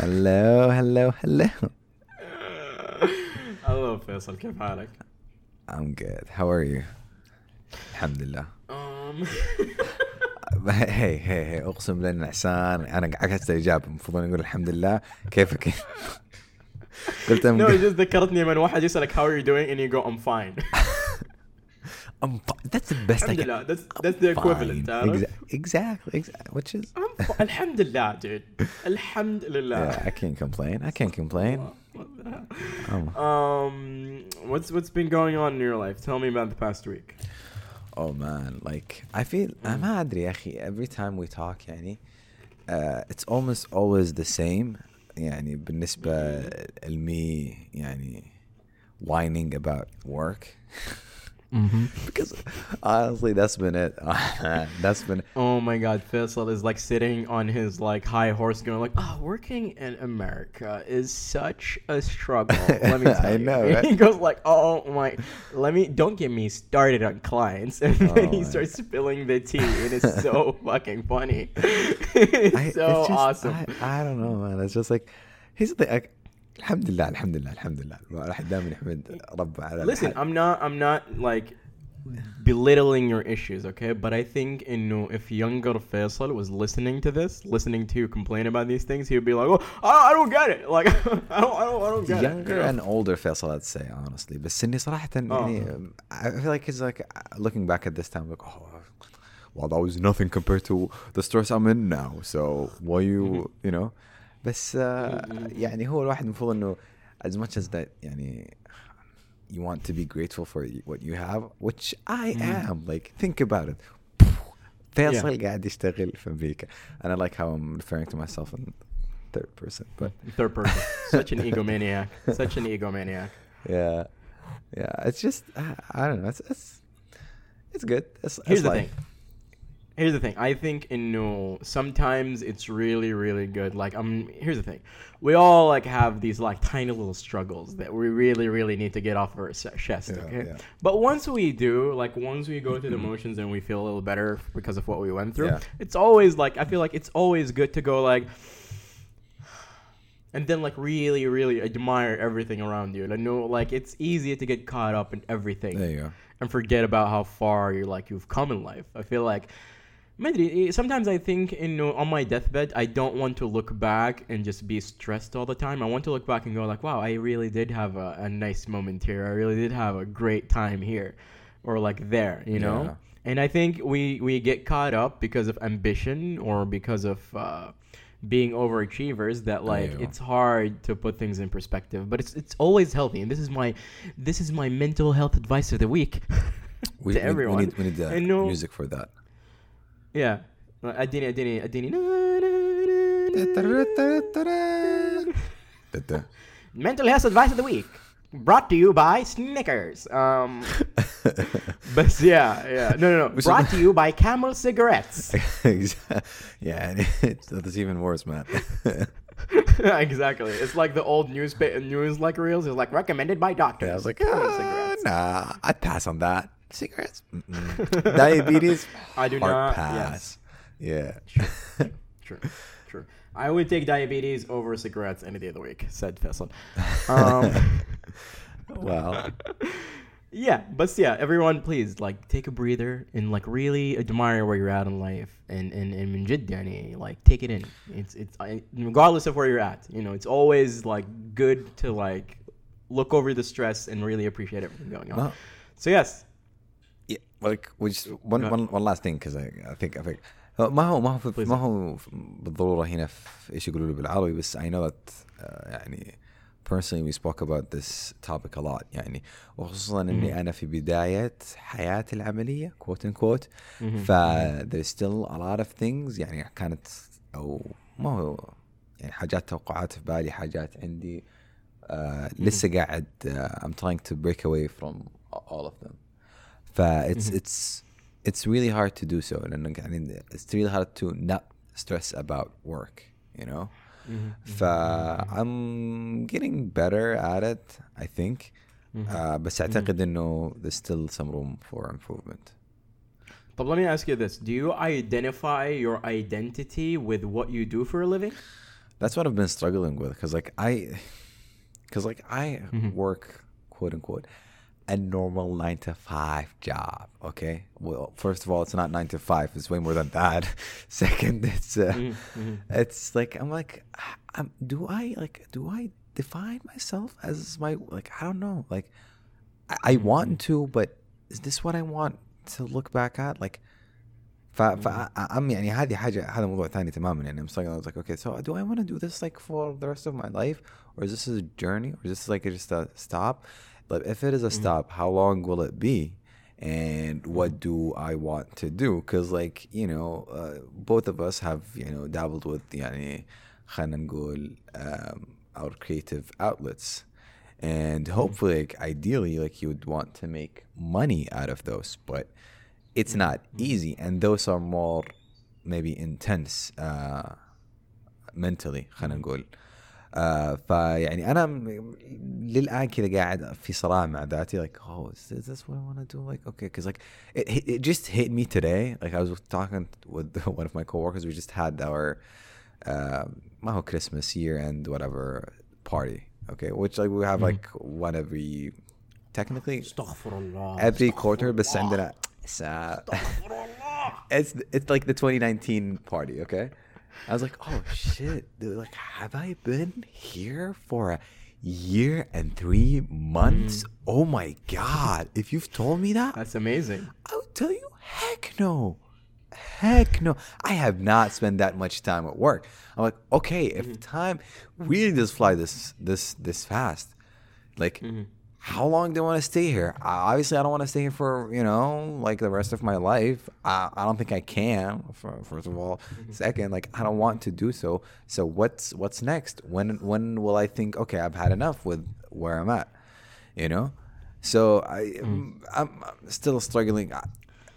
hello hello hello Hello فيصل كيف حالك؟ I'm good. How are you? الحمد لله. هي هي هي أقسم بالله إن عشان أنا عكست الاجابه المفروض أن أقول الحمد لله. كيفك؟ قلت just ذكرتني من واحد يسألك how are you doing and you go I'm fine. I'm fi- that's the best I الحمد can لله that's that's the equivalent Fine. تعرف؟ Exa- exactly exactly which is I'm fi- الحمد لله dude. الحمد yeah لله. I can't complain I can't complain um, Um, what's what's been going on in your life? Tell me about the past week. oh man like I feel ما ادري يا اخي every time we talk يعني uh, it's almost always the same يعني بالنسبة لمي يعني whining about work Mm-hmm. because honestly that's been it that's been Oh my God, Faisal is like sitting on his like high horse, going like, "Oh, working in America is such a struggle." Let me tell I you. know, right? He goes like, "Oh my, let me don't get me started on clients," and then Oh he my starts spilling the tea. It is so fucking funny. I, it's so it's just, awesome. I, I don't know man it's just like here's the thing like, الحمد لله الحمد لله الحمد لله الواحد دائما يحمد رب على Listen, الحال. I'm not I'm not like belittling your issues, okay? But I think you know if younger Faisal was listening to this, listening to you complain about these things, he would be like, "Oh, I, I don't get it. Like, I don't, I don't, I don't get younger it." you know? and older Faisal I'd say honestly بس اني صراحة يعني um, I feel like it's like looking back at this time like oh well that was nothing compared to the stress I'm in now so why you you know بس uh, يعني هو الواحد المفروض انه as much as that يعني you want to be grateful for what you have which I am like think about it فيصل قاعد يشتغل في امريكا and I like how I'm referring to myself in third person but Third person, such an egomaniac, such an egomaniac. yeah yeah it's just i, I don't know it's it's it's good it's, Here's it's the life. thing. Here's the thing. I think you know sometimes it's really really good. Like um, here's the thing. We all like have these like tiny little struggles that we really really need to get off our chest. Yeah, okay. yeah. But once we do, like once we go through the motions and we feel a little better because of what we went through, Yeah. it's always like I feel like it's always good to go like. And then, like, really, really admire everything around you. Like, no, like, it's easy to get caught up in everything there you go and forget about how far you're like you've come in life. I feel like ما أدري, eh, sometimes I think you know on my deathbed I don't want to look back and just be stressed all the time. I want to look back and go like, wow, I really did have a, a nice moment here. I really did have a great time here, or like there, you know. Yeah. And I think we we get caught up because of ambition or because of uh, being overachievers that like Yeah. it's hard to put things in perspective. But it's it's always healthy, and this is my this is my mental health advice of the week we, to we- everyone. we need we need the I know- music for that Yeah. اديني اديني اديني mental health advice of the week brought to you by Snickers. Um, but yeah, yeah, no, no, no. Which- Brought to you by Camel cigarettes. yeah and it's, that's even worse man exactly. It's like the old newspaper news like reels. It's like recommended by doctors. yeah, I was like Camel ah, cigarettes. nah I'd pass on that cigarettes? Diabetes? I do Heart not. Pass. Yes. Yeah. True. True. True. I would take diabetes over cigarettes any day of the week, said Fesson. Um, yeah, but yeah, everyone, please, like, take a breather and, like, really admire where you're at in life and, and, and جد like, take it in. It's, it's, regardless of where you're at, you know, it's always, like, good to, like, look over the stress and really appreciate everything going on. So, yes, Like which one, Go ahead. one, one last thing because I, I think I think ما هو ما هو في-. ما هو بالضروره هنا في إيش يقولوا له بالعربي بس I know that uh, يعني personally we spoke about this topic a lot يعني وخصوصا اني أنا في بدايه حياتي العملية quote unquote ف there's still a lot of things يعني كانت أو ما هو يعني حاجات توقعات في بالي حاجات عندي uh, لسه قاعد uh, I'm trying to break away from all of them ف it's it's it's really hard to do so لانه يعني it's really hard to not stress about work you know ف I'm getting better at it I think uh, بس اعتقد انه there's still some room for improvement but let me ask you this: Do you identify your identity with what you do for a living? that's what I've been struggling with because like I, because like I Mhm. work quote unquote a normal nine to five job. Okay, well, first of all, it's not nine to five; it's way more than that. Second, it's uh, Mhm, mhm. it's like I'm like, I'm, do I like do I define myself as my like I don't know like I, I want to, but is this what I want to look back at like? ف فأم يعني هذه حاجة هذا موضوع ثاني تماما يعني I'm saying I was like okay so do I want to do this like for the rest of my life or is this a journey or is this like just a stop but if it is a stop how long will it be and what do I want to do because like you know uh, both of us have you know dabbled with يعني خلينا نقول um, our creative outlets and hopefully like ideally like you would want to make money out of those but it's not easy and those are more maybe intense uh, mentally خلينا نقول آه فيعني انا م- للان كذا قاعد في صراع مع ذاتي like oh is this, is this what I want to do like okay because like it, hit- it just hit me today like I was talking with one of my coworkers we just had our uh, ما هو Christmas year end whatever party okay which like we have like one every technically استغفر الله every quarter بس عندنا ساعة it's it's like the 2019 party okay I was like oh shit dude like have I been here for a year and three months? Mm. Oh my god if you've told me that That's amazing. I would tell you heck no heck no. I have not spent that much time at work. I'm like okay if mm-hmm. time really does fly this this this fast. Like mm-hmm. How long do I want to stay here? Uh, obviously, I don't want to stay here for you know like the rest of my life. I, I don't think I can. For, first of all, second, like I don't want to do so. So what's what's next? When when will I think? Okay, I've had enough with where I'm at. You know, so I I'm, I'm still struggling.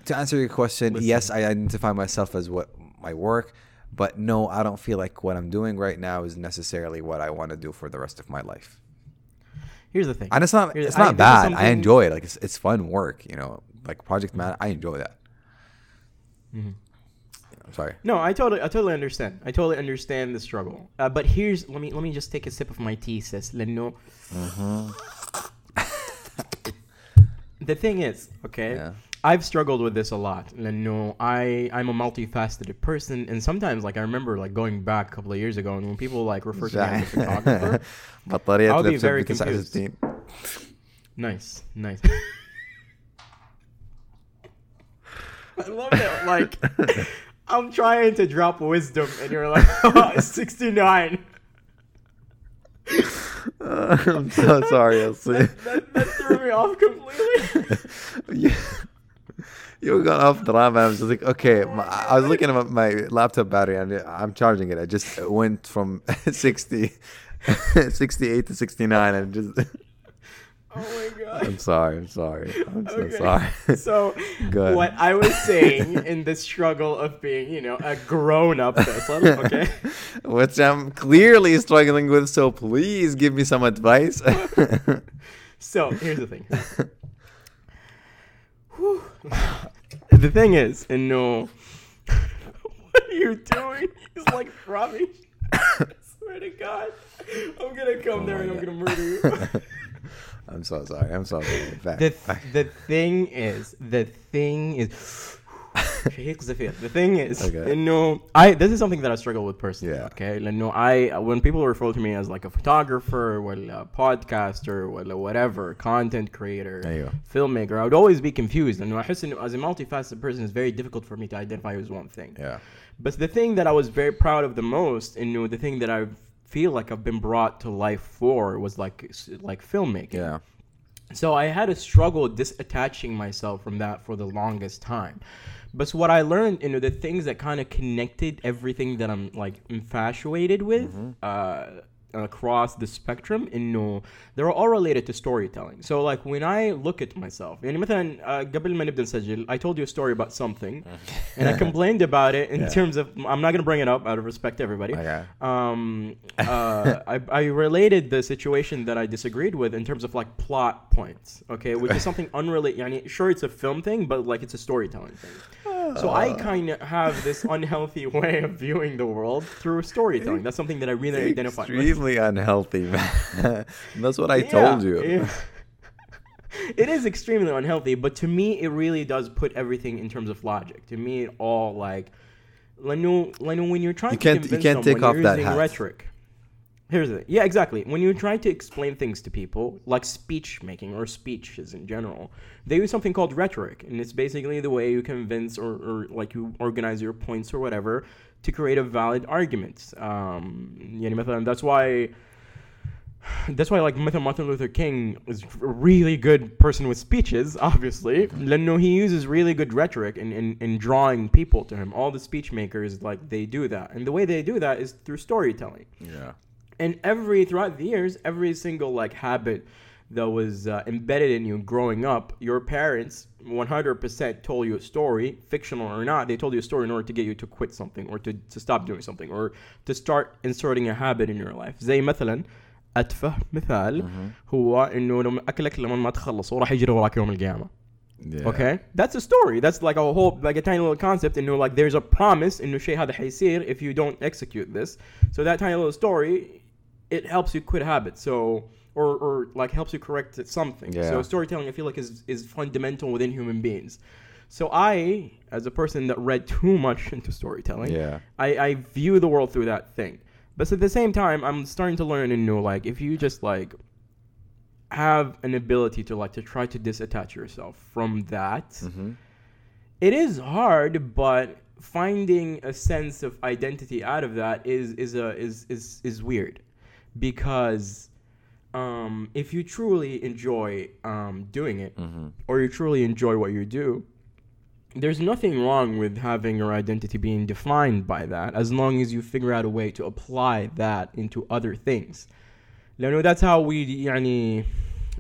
To answer your question, yes, I identify myself as what my work, but no, I don't feel like what I'm doing right now is necessarily what I want to do for the rest of my life here's the thing. And it's not here's, it's not I, bad. I enjoy it. Like it's it's fun work. You know, like project man. I enjoy that. Mm-hmm. I'm sorry. No, I totally I totally understand. I totally understand the struggle. Uh, but here's let me let me just take a sip of my tea, sis. Leno. Mm-hmm. the thing is, okay. Yeah. I've struggled with this a lot, and no, I I'm a multifaceted person, and sometimes like I remember like going back a couple of years ago, and when people like refer to me as a photographer, I'll be very confused. Nice, nice. I love it. Like, I'm trying to drop wisdom, and you're like, 69. Uh, I'm so sorry, Elsie. That, that, that, threw me off completely. yeah you going off the ram. I was just like, okay. My, I was looking at my, laptop battery and I'm charging it. I just went from 60, 68 to 69 and just. Oh my god. I'm sorry. I'm sorry. I'm so Okay. sorry. So, Good. what I was saying in the struggle of being, you know, a grown up person, okay? Which I'm clearly struggling with, so please give me some advice. So here's the thing. Whew. The thing is, and no, what are you doing? He's like dropping. I swear to God, I'm gonna come Oh there and I'm gonna murder you. I'm so sorry. I'm so sorry. Back. the back. the thing is, the thing is. شهيق زفير. The thing is, Okay. انه I this is something that I struggle with personally. Yeah. Okay, لانه I when people refer to me as like a photographer, ولا podcaster, ولا whatever, content creator, أيوه. filmmaker, I would always be confused. And I حس انه as a multifaceted person, it's very difficult for me to identify as one thing. Yeah. But the thing that I was very proud of the most, and you know, the thing that I feel like I've been brought to life for was like like filmmaking. Yeah. So I had a struggle disattaching myself from that for the longest time. But what I learned, you know, the things that kind of connected everything that I'm like infatuated with uh, across the spectrum, you know, they're all related to storytelling. So like when I look at myself, يعني مثلا uh, قبل ما نبدأ نسجل, I told you a story about something, and I complained about it in Yeah. terms of I'm not gonna bring it up out of respect to everybody Okay. um, uh, I, I related the situation that I disagreed with in terms of like plot points, okay, which is something unrelated. Yani, sure, it's a film thing, but like it's a storytelling thing. so I uh. kind of have this unhealthy way of viewing the world through storytelling. That's something that I really identify with. Extremely unhealthy, man. That's what I Yeah, told you. yeah. it is extremely unhealthy, but to me, it really does put everything in terms of logic. To me, it all like, Lanu, Lanu, when you're trying You can't- to you can't take someone, off you're that using hat. rhetoric here's the thing. yeah exactly when you try to explain things to people like speech making or speeches in general they use something called rhetoric and it's basically the way you convince or, or like you organize your points or whatever to create a valid argument um, and that's why that's why like Martin Luther King is a really good person with speeches, obviously. No, he uses really good rhetoric in, in, in drawing people to him. All the speech makers like they do that. And the way they do that is through storytelling. Yeah And every throughout the years, every single like habit that was uh, embedded in you growing up, your parents 100% told you a story, fictional or not. They told you a story in order to get you to quit something or to, to stop doing something or to start inserting a habit in your life. زي مثلا أتفه مثال هو إنه لما أكلك لما ما تخلص وراح يجري وراك يوم القيامة. Yeah. Okay, that's a story. That's like a whole, like a tiny little concept. And you know, like there's a promise in شيء هذا حيصير if you don't execute this. So that tiny little story, it helps you quit habits. So or or like helps you correct something. Yeah. So storytelling, I feel like is is fundamental within human beings. So I, as a person that read too much into storytelling, Yeah. I, I view the world through that thing. But at the same time, I'm starting to learn and know like if you just like have an ability to like to try to disattach yourself from that, Mm-hmm. it is hard, but finding a sense of identity out of that is is a is is is weird because um, if you truly enjoy um, doing it Mm-hmm. or you truly enjoy what you do, there's nothing wrong with having your identity being defined by that as long as you figure out a way to apply that into other things. لأنه that's how we يعني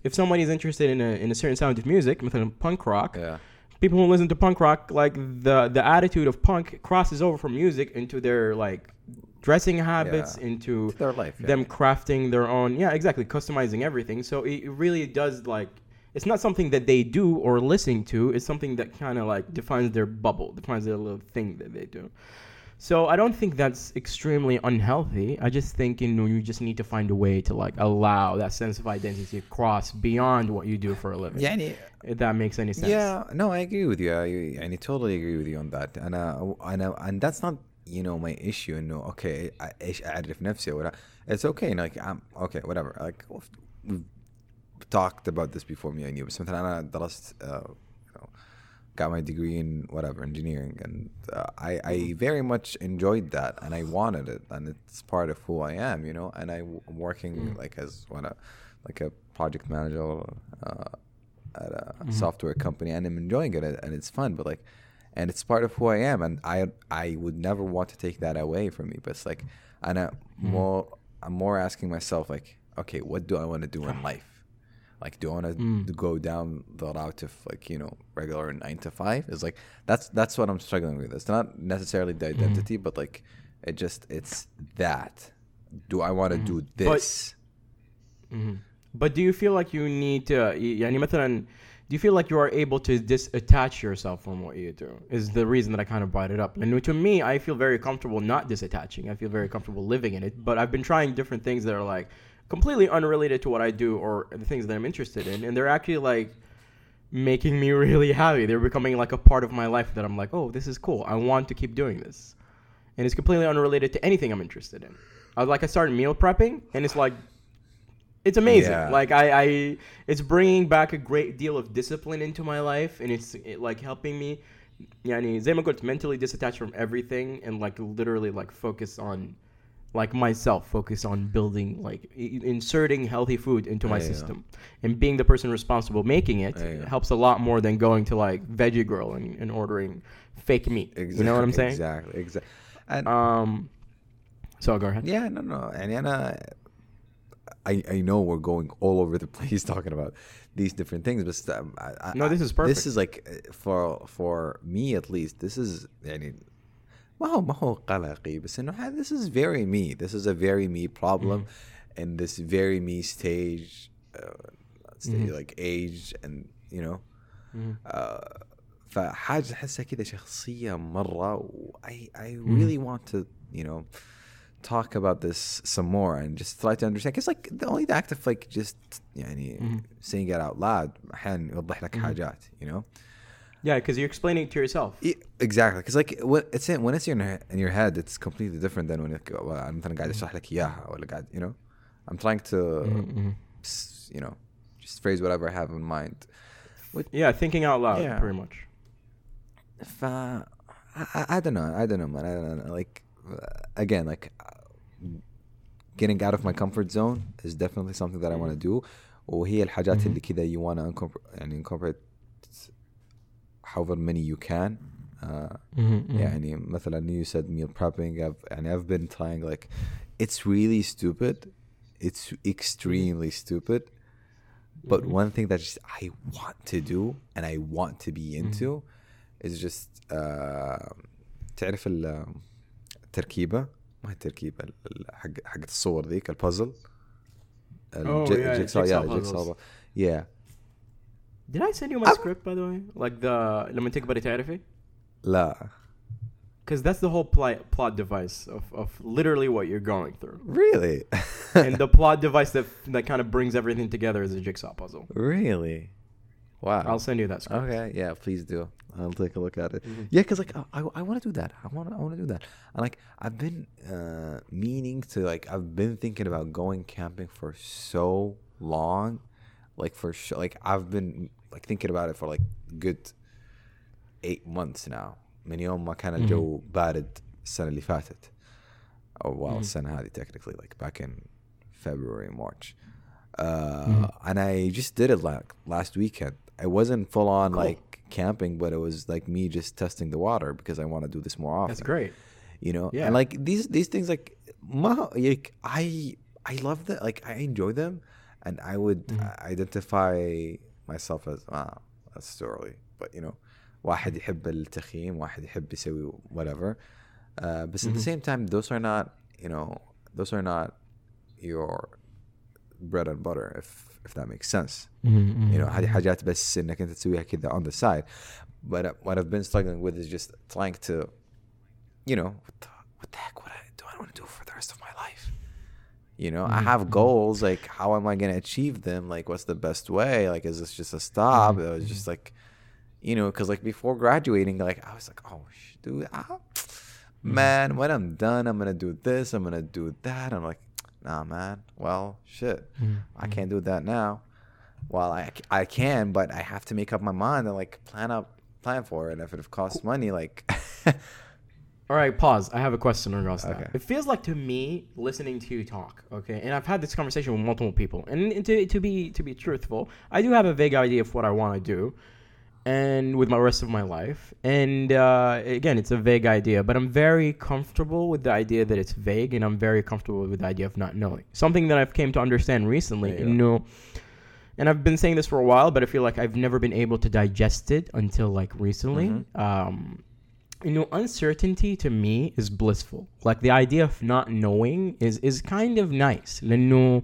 if somebody is interested in a, in a certain sound of music مثلا punk rock Yeah. people who listen to punk rock like the the attitude of punk crosses over from music into their like dressing habits yeah. into their life yeah. them crafting their own yeah exactly customizing everything so it, really does like it's not something that they do or listen to it's something that kind of like defines their bubble defines their little thing that they do so i don't think that's extremely unhealthy i just think you know you just need to find a way to like allow that sense of identity across beyond what you do for a living yeah if that makes any sense yeah no i agree with you i, I totally agree with you on that and uh, and, uh, and that's not you know my issue إنه okay إيش أعرف نفسي ولا it's okay like I'm okay whatever like we've talked about this before me and you بس مثلا أنا درست uh, you know, got my degree in whatever engineering and uh, I I very much enjoyed that and I wanted it and it's part of who I am you know and I, I'm working like as one a like a project manager uh, at a software company and I'm enjoying it and it's fun but like and it's part of who I am and I I would never want to take that away from me but it's like and I more I'm more asking myself like okay what do I want to do in life like do I want to go down the route of like you know regular nine to five is like that's that's what I'm struggling with it's not necessarily the identity but like it just it's that do I want to do this Mhm. But do you feel like you need to يعني مثلا do you feel like you are able to disattach yourself from what you do is the reason that I kind of brought it up. And to me I feel very comfortable not disattaching. I feel very comfortable living in it. But I've been trying different things that are like completely unrelated to what I do or the things that I'm interested in. And they're actually like making me really happy. They're becoming like a part of my life that I'm like oh this is cool. I want to keep doing this. And it's completely unrelated to anything I'm interested in. I like I started meal prepping and it's like it's amazing. Yeah. Like I, I, it's bringing back a great deal of discipline into my life, and it's it, like helping me. Yani Zaymakot mentally disattached from everything and like literally like focus on, like myself, focus on building like I- inserting healthy food into my yeah. system, and being the person responsible making it yeah. helps a lot more than going to like Veggie Grill and, and ordering fake meat. Exactly, you know what I'm saying? Exactly. Exactly. And, um. So I'll go ahead. Yeah. No. No. And Anna. I I know we're going all over the place talking about these different things, but um, I, I, No, this is This perfect. is like uh, for for me at least. This is يعني ما هو ما هو قلقي بس إنه ها- this is very me. This is a very me problem, in this very me stage, uh, stage like age, and you know. Mhm. Uh, فحاجه احسها كذا شخصيه مره و I I Mhm. really want to you know talk about this some more and just try to understand because like the only the act of like just يعني mm-hmm. saying it out loud احيانا يوضح لك حاجات you know? Yeah because you're explaining it to yourself. Exactly. Because like when it's in, when it's in your, in your head it's completely different than when it, well, mm-hmm. you know? I'm trying to mm-hmm. mm-hmm. you know just phrase whatever I have in mind. Yeah thinking out loud yeah. pretty much. Uh, I don't know I don't know man I don't know like uh, again like getting out of my comfort zone is definitely something that I want to do وهي الحاجات Mhm. اللي كذا you want to incorporate يعني incorporate however many you can uh, Mm-hmm. يعني مثلا you said meal prepping I've يعني I've been trying like it's really stupid it's extremely stupid but Mhm. one thing that just I want to do and I want to be into is just uh, تعرف ال- التركيبة ما هي التركيبة ال- ال- حق حقت الصور ذيك البازل Oh, yeah, jigsaw, jigsaw yeah, puzzles. jigsaw. Yeah. Did I send you my I'm- script by the way? Like the لما تكبر تعرفي? لا. Because that's the whole plot plot device of, of literally what you're going through. Really? and the plot device that that kind of brings everything together is a jigsaw puzzle. really? Wow. I'll send you that script. Okay, yeah, please do. I'll take a look at it. Mhm. Yeah, because like I, I want to do that. I want to I want to do that. And like I've been uh, meaning to like I've been thinking about going camping for so long, like for sure. Like I've been like thinking about it for like good eight months now. من يوم ما كان الجو بارد السنة اللي فاتت. أو well, Mhm. السنة هذه technically like back in February March. Uh, Mhm. and I just did it like last weekend. I wasn't full on Cool. like camping, but it was like me just testing the water because I want to do this more often. That's great. You know, Yeah. and like these these things like ma- like I I love that like I enjoy them, and I would Mhm. identify myself as ah that's too early, but you know, واحد يحب التخييم واحد يحب يسوي whatever. Uh, but at the Mhm. same time, those are not you know those are not your bread and butter if if that makes sense. Mm-hmm. you know هذه حاجات بس انك انت تسويها كذا on the side but uh, what I've been struggling with is just trying to you know what the, what the heck what I, do I want to do for the rest of my life you know I Mhm, have mhm. goals like how am I going to achieve them like what's the best way like is this just a stop Mhm, it was just like you know because like before graduating like I was like oh sh- dude ah, man when I'm done I'm gonna do this I'm gonna do that I'm like nah man well shit mm-hmm. I can't do that now. Well, I, I can, but I have to make up my mind and like plan up plan for it. And if it costs money, like All right, pause. I have a question in regards to Okay. that. It feels like to me listening to you talk, okay, and I've had this conversation with multiple people, and to, to be to be truthful, I do have a vague idea of what I want to do, and with my rest of my life. And uh, again, it's a vague idea, but I'm very comfortable with the idea that it's vague, and I'm very comfortable with the idea of not knowing. Something that I've came to understand recently, yeah, yeah. you know, and I've been saying this for a while, but I feel like I've never been able to digest it until like recently. Mm-hmm. Um, you know, uncertainty to me is blissful. Like the idea of not knowing is is kind of nice. You know,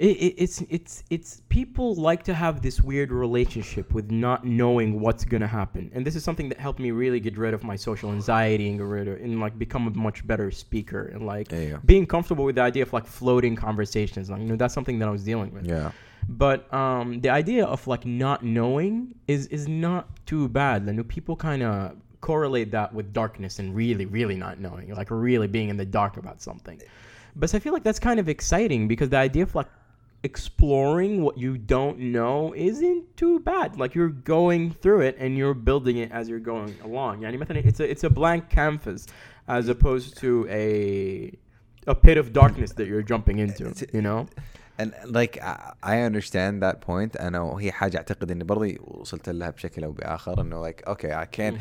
it, it, it's it's it's people like to have this weird relationship with not knowing what's gonna happen and this is something that helped me really get rid of my social anxiety and get rid of and like become a much better speaker and like you go. being comfortable with the idea of like floating conversations like you know that's something that i was dealing with yeah, but um, the idea of like not knowing is is not too bad. I know people kind of correlate that with darkness and really, really not knowing, like really being in the dark about something. But I feel like that's kind of exciting because the idea of like exploring what you don't know isn't too bad. Like you're going through it and you're building it as you're going along. يعني مثلا it's a it's a blank canvas as opposed to a a pit of darkness that you're jumping into. You know. and like I, I understand that point انا وهي حاجه اعتقد اني برضي وصلت لها بشكل او باخر انه like okay I can't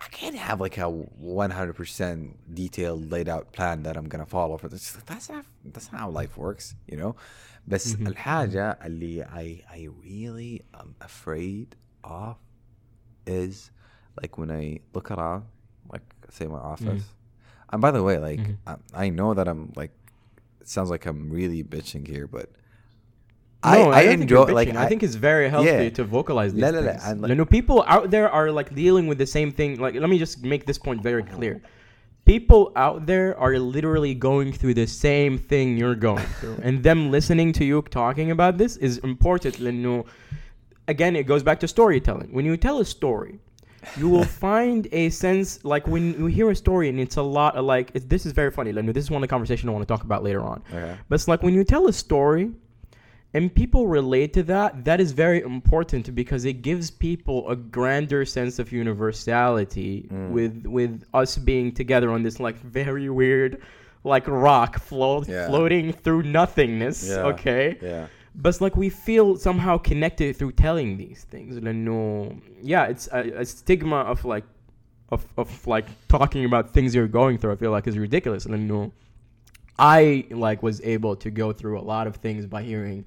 I can't have like a 100% detailed laid out plan that I'm gonna follow for this that's not that's not how life works you know بس Mhm. الحاجة اللي I I really am afraid of is like when I look around like say my office and by the way like Mhm. I, I know that I'm like it sounds like I'm really bitching here but I, no, I, I enjoy like I, I, think it's very healthy yeah. to vocalize these la, la, la, things. Like, you know, people out there are like dealing with the same thing. Like, let me just make this point very clear. People out there are literally going through the same thing you're going through, and them listening to you talking about this is important. You again, it goes back to storytelling. When you tell a story, you will find a sense like when you hear a story and it's a lot of like this is very funny. Like, this is one of the conversation I want to talk about later on. Okay. But it's like when you tell a story and people relate to that that is very important because it gives people a grander sense of universality mm. with with us being together on this like very weird like rock yeah. floating through nothingness yeah. okay yeah but like we feel somehow connected through telling these things and no yeah it's a, a stigma of like of, of like talking about things you're going through i feel like is ridiculous and no I like was able to go through a lot of things by hearing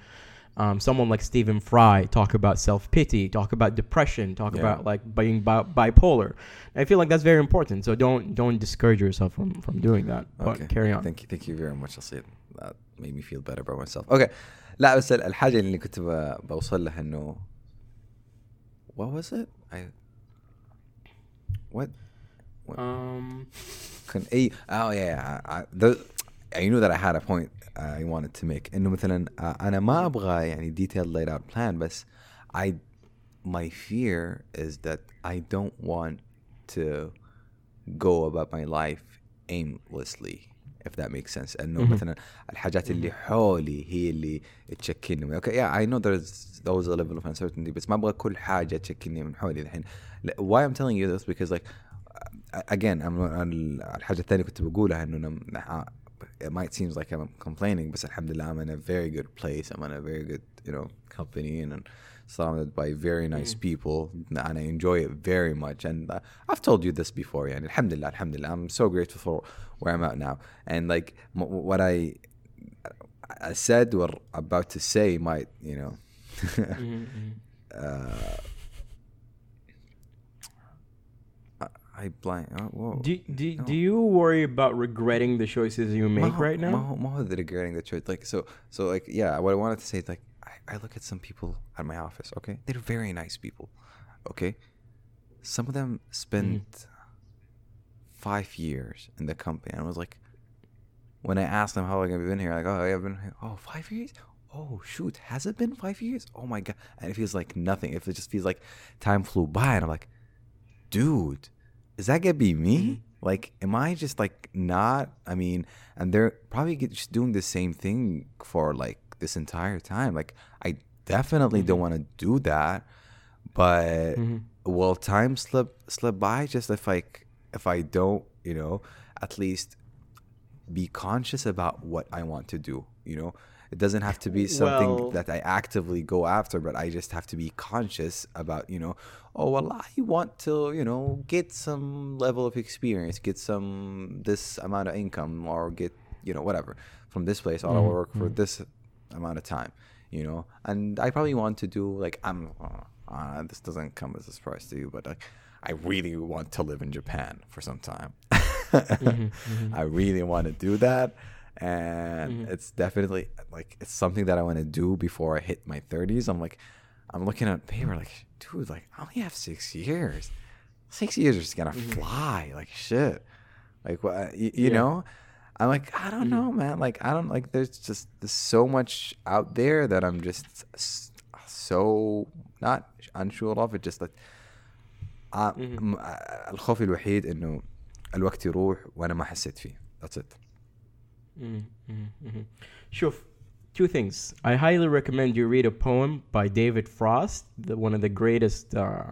um, someone like Stephen Fry talk about self pity, talk about depression, talk Yeah. about like being bi- bipolar. I feel like that's very important. So don't don't discourage yourself from from doing that. But Okay. carry on. Thank you, thank you very much. I'll say it. That made me feel better about myself. Okay. لا بس ال- الحاجة اللي كنت ب- بوصل لها انه what was it? I what Um, كان اي oh yeah I, I, the, I knew that I had a point uh, I wanted to make انه مثلا uh, انا ما ابغى يعني detailed laid out plan بس I my fear is that I don't want to go about my life aimlessly if that makes sense انه Mhm. مثلا الحاجات اللي حولي هي اللي تشكلني okay yeah I know there's those a level of uncertainty بس ما ابغى كل حاجة تشكلني من حولي الحين لا- why I'm telling you this because like uh, again I'm ال- الحاجة الثانية كنت بقولها انه أنا- it might seem like I'm complaining, but alhamdulillah, I'm in a very good place. I'm in a very good, you know, company and surrounded by very nice mm. people. And I enjoy it very much. And uh, I've told you this before, yeah. And alhamdulillah, alhamdulillah, I'm so grateful for where I'm at now. And like m- what I, I said, what I'm about to say might, you know, mm-hmm, mm-hmm. uh, I blank. Oh, whoa. Do do, no. do you worry about regretting the choices you make right now? More, than regretting the choice, like so, so like yeah. What I wanted to say is like I, I look at some people at my office. Okay, they're very nice people. Okay, some of them spend mm. Mm-hmm. five years in the company, and I was like, when I asked them how long have you been here, like oh I've been here. oh five years. Oh shoot, has it been five years? Oh my god! And it feels like nothing. If it just feels like time flew by, and I'm like, dude is that gonna be me? Like am i just like not i mean and they're probably just doing the same thing for like this entire time. Like i definitely don't want to do that but Mhm. will time slip slip by just if like if i don't you know at least be conscious about what i want to do you know? It doesn't have to be something Well- that i actively go after but i just have to be conscious about you know oh well i want to you know get some level of experience get some this amount of income or get you know whatever from this place or Mhm, work for this amount of time you know and i probably want to do like i'm uh, uh, this doesn't come as a surprise to you but like i really want to live in japan for some time mhm. i really want to do that and Mhm. it's definitely like it's something that i want to do before i hit my 30s i'm like i'm looking at paper like dude like i only have six years six years are just gonna Mhm. fly like shit like what you, you Yeah. know i'm like i don't Mhm. know man like i don't like there's just there's so much out there that i'm just s- so not unsure of it just like آه، Mhm. م- آه، الخوف الوحيد انه الوقت يروح وانا ما حسيت فيه that's it Mhm, mhm, mhm. Shuf, two things. I highly recommend you read a poem by David Frost, the, one of the greatest, uh,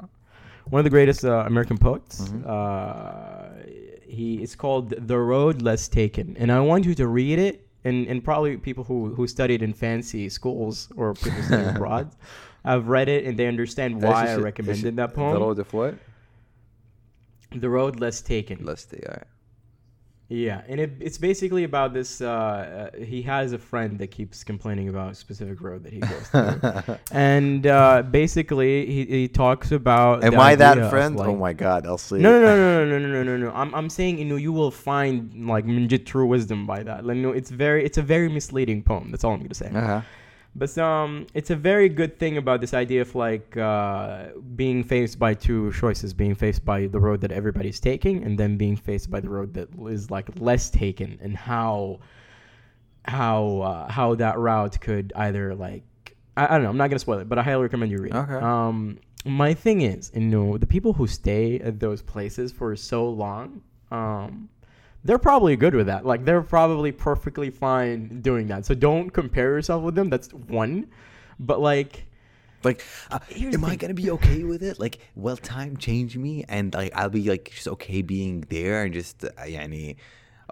one of the greatest uh, American poets. Mm-hmm. Uh, he it's called "The Road Less Taken," and I want you to read it. And, and probably people who, who studied in fancy schools or people studying abroad have read it and they understand why I recommended should, that poem. The Road of what? The Road Less Taken. Less Taken, all right. Yeah, and it, it's basically about this. Uh, uh, he has a friend that keeps complaining about a specific road that he goes through, and uh, basically he, he talks about. am i that friend like- oh my god i'll see No, no, no, no, no, no, no, no, no. I'm, I'm saying you know you will find like true wisdom by that. Like, no, it's very it's a very misleading poem. That's all I'm gonna say. uh-huh. But um, it's a very good thing about this idea of like uh, being faced by two choices: being faced by the road that everybody's taking, and then being faced by the road that is like less taken, and how how uh, how that route could either like I, I don't know. I'm not gonna spoil it, but I highly recommend you read. Okay. Um, my thing is, you know, the people who stay at those places for so long, um, they're probably good with that. Like they're probably perfectly fine doing that. So don't compare yourself with them. That's one. But like, Like, uh, am I gonna be okay with it? Like, will time change me, and like I'll be like just okay being there and just uh, yani,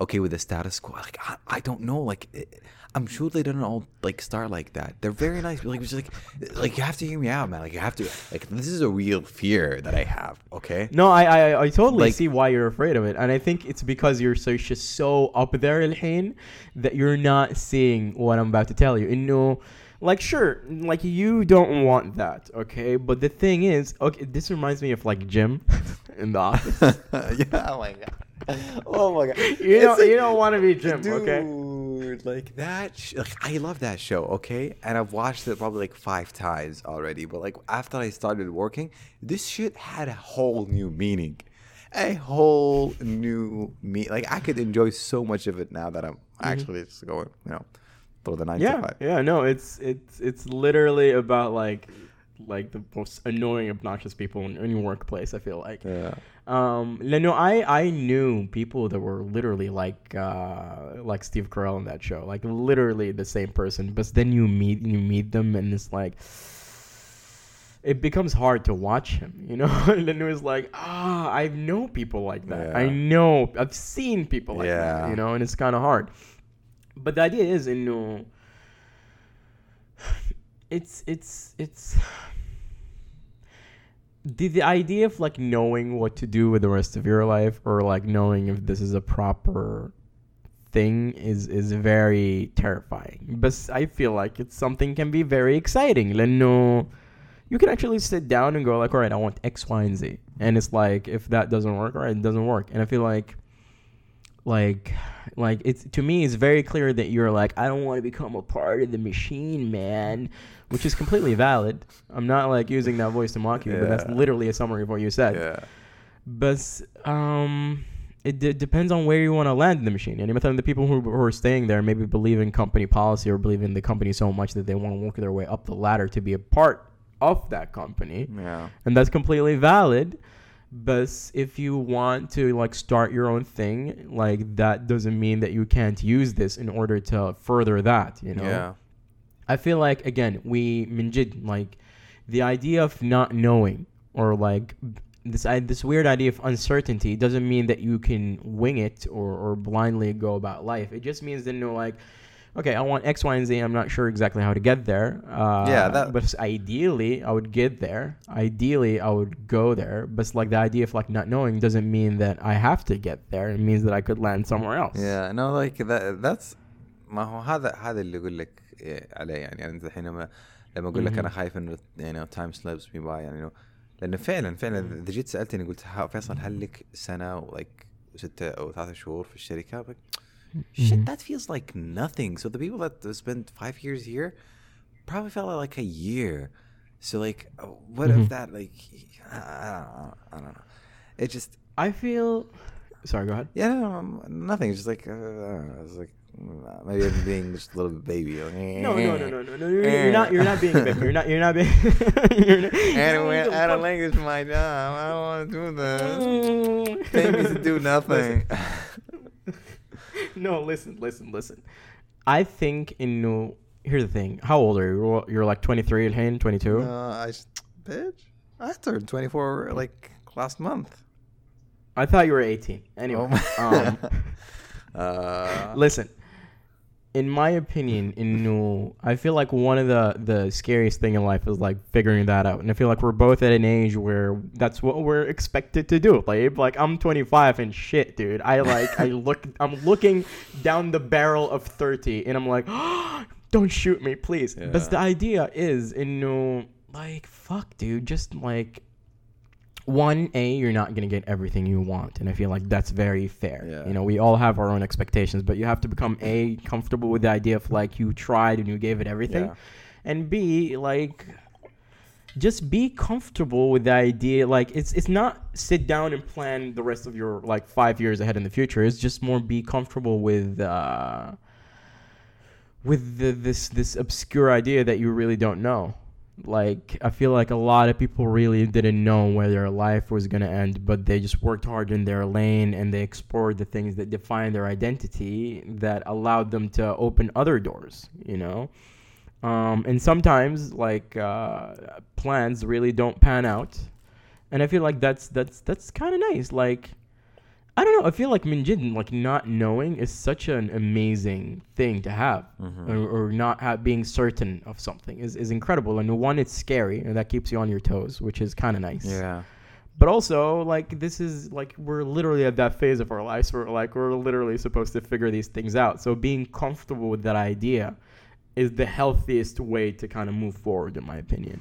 okay with the status quo? Like, I, I don't know. Like, it, I'm sure they don't all like start like that. They're very nice. Like, just like, like you have to hear me out, man. Like, you have to. Like, this is a real fear that I have. Okay. no, I I, I totally Like- see why you're afraid of it, and I think it's because you're so just so up there, Ilhain, that you're not seeing what I'm about to tell you. You know. Like sure, like you don't want that, okay? But the thing is, okay, this reminds me of like Jim in the office. yeah. Oh my god. Oh my god. you It's don't like- you don't want to be Jim, Dude, okay? Like that. Sh- like I love that show. Okay, and I've watched it probably like five times already. But like after I started working, this shit had a whole new meaning, a whole new me. Like I could enjoy so much of it now that I'm actually just going, you know, through the nine to Mm-hmm. Yeah, five. yeah, no, it's it's it's literally about like like the most annoying, obnoxious people in any workplace. I feel like. Yeah. Um, no, I I knew people that were literally like uh like Steve Carell in that show, like literally the same person. But then you meet you meet them, and it's like it becomes hard to watch him, you know. and then it was like, ah, I know people like that. I know, I've seen people like that, Yeah. you know, and it's kind of hard. But the idea is, you know, it's it's it's the, the idea of like knowing what to do with the rest of your life or like knowing if this is a proper thing is is very terrifying. But i feel like it's something can be very exciting. Like no you can actually sit down and go like all right i want x y and z. And it's like if that doesn't work all right it doesn't work. And i feel like like like it's to me it's very clear that you're like i don't want to become a part of the machine man which is completely valid i'm not like using that voice to mock you yeah. but that's literally a summary of what you said yeah. but um it d- depends on where you want to land in the machine. And the people who, who, are staying there maybe believe in company policy or believe in the company so much that they want to work their way up the ladder to be a part of that company. Yeah. And that's completely valid but if you want to like start your own thing like that doesn't mean that you can't use this in order to further that you know Yeah. I feel like again we minjid like the idea of not knowing or like this I, this weird idea of uncertainty doesn't mean that you can wing it or, or blindly go about life. It just means that you know like okay, I want X, Y, and Z. I'm not sure exactly how to get there. Uh, Yeah, that- but ideally I would get there. Ideally I would go there. But it's like the idea of like not knowing doesn't mean that I have to get there. It means that I could land somewhere else. Yeah, no like that that's ما هو هذا هذا اللي اقول لك إيه عليه يعني انت الحين لما لما اقول لك انا مهم. خايف انه يعني تايم سليبس مي باي يعني لانه فعلا فعلا اذا جيت سالتني قلت ها- فيصل هل لك سنه ولايك ستة او ثلاثة شهور في الشركه like, shit Mhm. that feels like nothing so the people that spent five years here probably felt like a year so like uh, what Mhm. if that like I, don't know I don't know it just I feel sorry, go ahead. yeah, no, no, nothing. It's just like uh, it's like uh, maybe I'm being just a little baby. Like, No, no, no, no, no, no. You're, you're not. You're not being a baby. You're not. You're not being. you're not, Anyway, I don't like this my job. I don't want to do this. Babies do nothing. no, listen, listen, listen. I think in no. Here's the thing. How old are you? You're- You're like 23, Ilhain, 22. uh, I just, bitch. I turned 24 like last month. I thought you were 18. Anyway, Oh my- um, uh, listen. In my opinion, in no, I feel like one of the the scariest thing in life is like figuring that out, and I feel like we're both at an age where that's what we're expected to do. Like, like I'm 25 and shit, dude. I like I look, I'm looking down the barrel of 30, and I'm like, don't shoot me, please. Yeah. But the idea is, in no, like, fuck, dude, just like one a you're not going to get everything you want and i feel like that's very fair Yeah. you know we all have our own expectations but you have to become a comfortable with the idea of like you tried and you gave it everything yeah. and b like just be comfortable with the idea like it's it's not sit down and plan the rest of your like five years ahead in the future it's just more be comfortable with uh with the, this this obscure idea that you really don't know like i feel like a lot of people really didn't know where their life was going to end but they just worked hard in their lane and they explored the things that define their identity that allowed them to open other doors you know? Um, and sometimes like uh, plans really don't pan out. And i feel like that's that's that's kind of nice. Like i don't know i feel like minjid like not knowing is such an amazing thing to have Mhm. or, or not have, being certain of something is, is incredible. And one it's scary and that keeps you on your toes which is kind of nice. Yeah. but also like this is like we're literally at that phase of our lives where like we're literally supposed to figure these things out. So being comfortable with that idea is the healthiest way to kind of move forward in my opinion.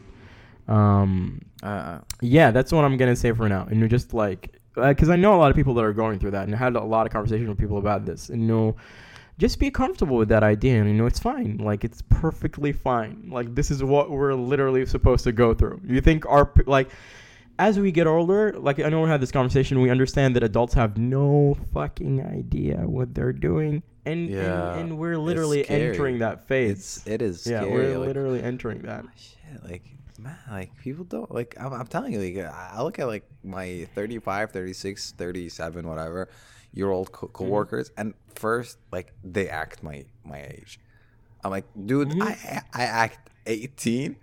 Um Uh, yeah that's what i'm gonna say for now. And you're just like Uh, because i know a lot of people that are going through that and I had a lot of conversations with people about this and you know just be comfortable with that idea and you know it's fine. Like it's perfectly fine. Like this is what we're literally supposed to go through. You think our like as we get older like i know we had this conversation we understand that adults have no fucking idea what they're doing and Yeah, and, and we're literally entering that phase. it's it is yeah scary. we're like, literally entering that. Oh, shit like man like people don't like I'm, I'm telling you like I I look at like my 35 36 37 whatever year old co- Mm-hmm. coworkers and first like they act my my age i'm like dude Mhm. i i act 18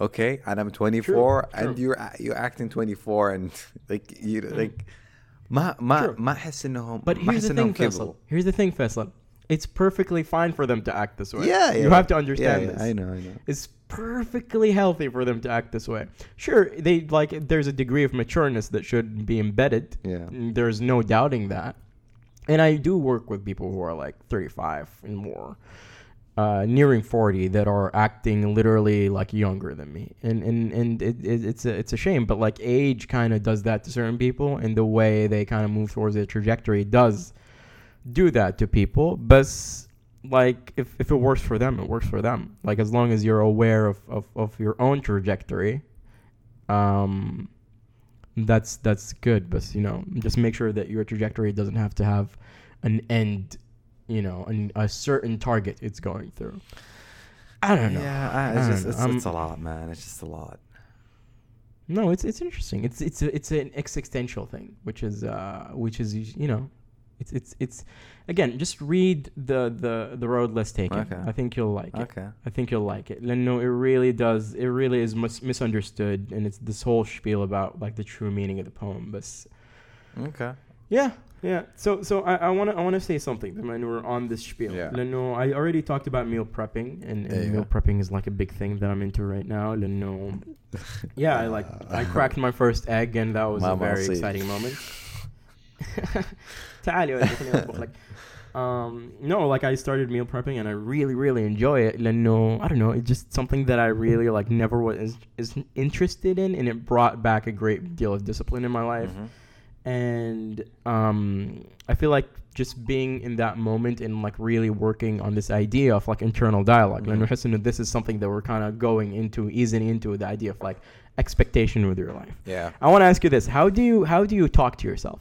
okay and i'm 24 True, and true. you're a- you're acting 24 and like you like ما ما True. ما احس انهم But ما here's احس the انهم thing, كبروا Faisal. Here's the thing, Faisal. it's perfectly fine for them to act this way. yeah, yeah You have to understand yeah, this. i know i know It's perfectly healthy for them to act this way. Sure, they like there's a degree of matureness that should be embedded. yeah There's no doubting that. And I do work with people who are like 35 and more, uh, nearing 40 that are acting literally like younger than me. And and and it, it, it's a it's a shame, but like age kind of does that to certain people, and the way they kind of move towards their trajectory does do that to people. But like if, if it works for them, it works for them. Like as long as you're aware of, of, of your own trajectory, um, that's that's good. But you know, just make sure that your trajectory doesn't have to have an end. You know, an, a certain target it's going through. I don't know. yeah I, it's I just it's, it's a lot man it's just a lot No, it's it's interesting. It's it's a, it's an existential thing, which is uh which is you know, it's it's it's again just read the the the road less taken. Okay. I think you'll like it. okay I think you'll like it. No, it really does. It really is mis- misunderstood, and it's this whole spiel about like the true meaning of the poem. But okay yeah, yeah. So so I, I wanna I wanna say something when we're on this spiel. Yeah. Leno, I already talked about meal prepping, and, and Yeah, meal prepping is like a big thing that I'm into right now. Leno, yeah, I like I cracked my first egg, and that was a very exciting moment. تعالي ولدي خليني أطبخ لك. um, no, like I started meal prepping and I really, really enjoy it. لأنه, I don't know, it's just something that I really like never was is, is interested in, and it brought back a great deal of discipline in my life. Mhm. And um, I feel like just being in that moment and like really working on this idea of like internal dialogue. Mhm. لأنه أحس إنه this is something that we're kind of going into, easing into the idea of like expectation with your life. yeah I want to ask you this: How do you how do you talk to yourself?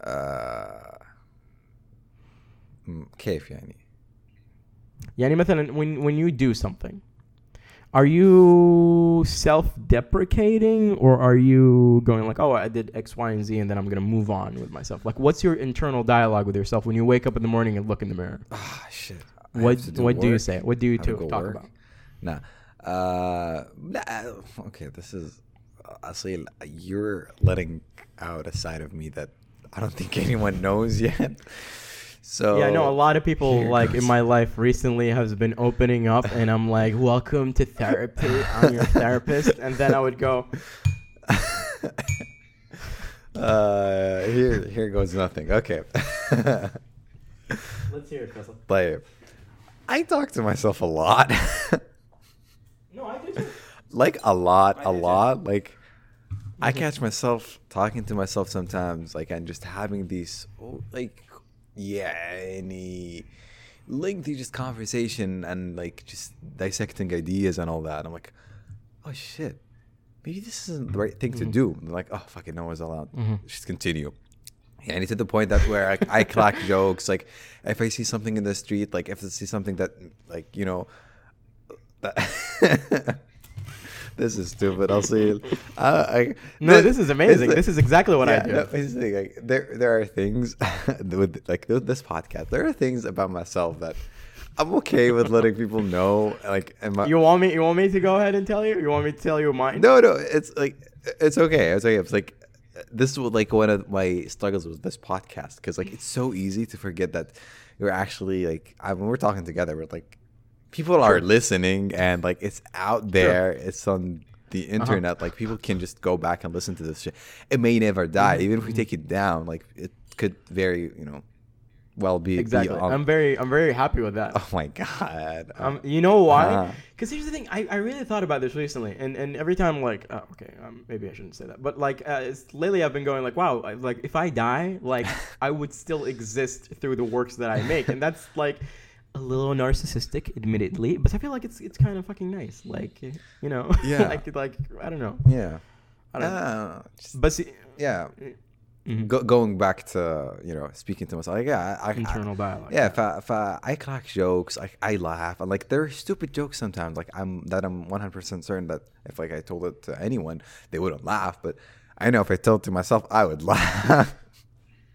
آه كيف يعني؟ يعني مثلا when when you do something are you self-deprecating or are you going like oh i did x y and z and then i'm going to move on with myself like what's your internal dialogue with yourself when you wake up in the morning and look in the mirror? Ah oh, shit what do what work. do you say? What do you to talk work. about? nah. Uh nah, okay this is uh, Aseil, you're letting out a side of me that I don't think anyone knows yet. So yeah I know a lot of people like in my life recently has been opening up and I'm like welcome to therapy I'm your therapist and then I would go uh, here here goes nothing. Okay. let's hear it Faisal but I talk to myself a lot. no I do too like a lot, I a do too. lot. Like I catch myself talking to myself sometimes, like and just having these like yeah, any lengthy just conversation and like just dissecting ideas and all that. I'm like, oh shit, maybe this isn't the right thing to Mhm. do. And like, oh fuck it, no one's allowed. Mhm. Just continue. Yeah, and to the point that where like, I crack jokes. Like if I see something in the street, like if I see something that like you know. That this is stupid. I'll see it. Uh, I, No, this is amazing. it's- This is exactly what I yeah, do. no, the like, there, there are things with like this podcast. There are things about myself that I'm okay with letting people know. Like, am I, You want me? You want me to go ahead and tell you? You want me to tell you mine? no, no, it's like it's okay. It's okay. It's like this was like one of my struggles with this podcast because like it's so easy to forget that you're actually like I, when we're talking together, we're like people are listening and like it's out there. It's on the Uh-huh. internet. Like people can just go back and listen to this shit. It may never die, Mm-hmm. even if we take it down. Like it could very you know well be be Exactly. I'm very, I'm very happy with that. oh my god. Um, you know why? Uh-huh. Because here's the thing. I, I really thought about this recently, and, and every time like, oh, okay, um, maybe I shouldn't say that, but like, uh, it's, lately I've been going like, wow, I, like if I die, like I would still exist through the works that I make, and that's like a little narcissistic, admittedly, but I feel like it's it's kind of fucking nice, like you know, Yeah. like like I don't know, yeah. I don't know. Uh, just- but see, yeah. Mhm. Go, going back to you know speaking to myself like yeah I, I, internal dialogue. yeah if I, if I, I crack jokes I, I laugh and like they're stupid jokes sometimes like I'm that I'm 100% certain that if like I told it to anyone they wouldn't laugh but I know if I told it to myself I would laugh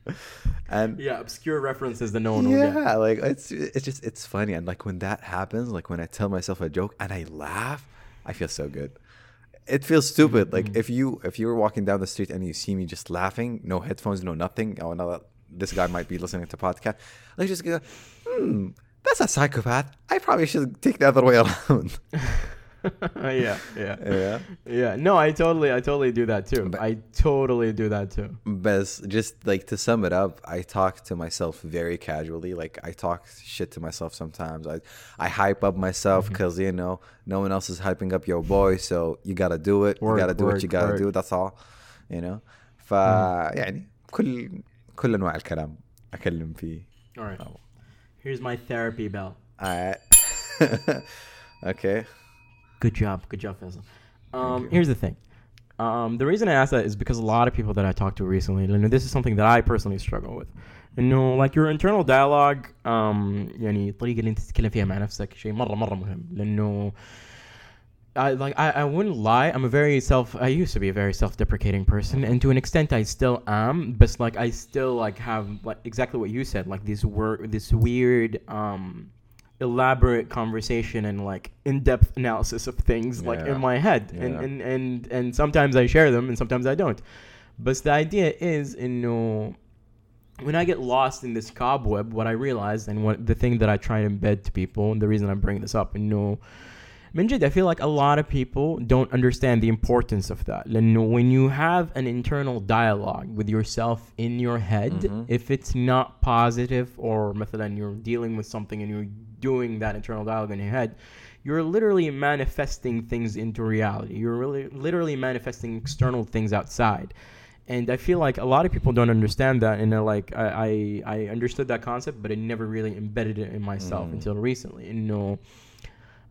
and yeah, obscure references that no one will get. yeah like it's it's just it's funny and like when that happens like when I tell myself a joke and I laugh I feel so good it feels stupid. Like Mm-hmm. if you if you were walking down the street and you see me just laughing, no headphones, no nothing. Oh, now that this guy might be listening to podcast, like just go, hmm, that's a psychopath. I probably should take the other way around. yeah, yeah, yeah. yeah. No, I totally, I totally do that too. But- I totally do that too. But just like to sum it up, I talk to myself very casually. Like I talk shit to myself sometimes. I I hype up myself Mm-hmm. because you know no one else is hyping up your boy, so you gotta do it. Word, you gotta do what you word, gotta word. Mm-hmm. do. That's all. You know. ف يعني كل كل انواع الكلام اكلم فيه. All right. Oh. Here's my therapy bell. Alright. okay. Good job. Good job, Faisal. Um, you. here's the thing. Um, the reason I asked that is because a lot of people that I talked to recently, and this is something that I personally struggle with. انه like your internal dialogue um, يعني الطريقة اللي انت تتكلم فيها مع نفسك شيء مرة مرة مهم لانه I like I, I wouldn't lie. I'm a very self. I used to be a very self-deprecating person, and to an extent, I still am. But like, I still like have like exactly what you said, like this word, this weird, um, elaborate conversation and like in-depth analysis of things like in my head, and, Yeah. and and and sometimes I share them, and sometimes I don't. But the idea is, you know, when I get lost in this cobweb, what I realized and what the thing that I try to embed to people, and the reason I'm bringing this up, you know. Minjid, I feel like a lot of people don't understand the importance of that. لأنه when you have an internal dialogue with yourself in your head, Mhm. if it's not positive or مثلا you're dealing with something and you're doing that internal dialogue in your head, you're literally manifesting things into reality. You're really literally manifesting external things outside. And I feel like a lot of people don't understand that, and they're like, I, I, I understood that concept, but I never really embedded it in myself Mm. until recently. You know,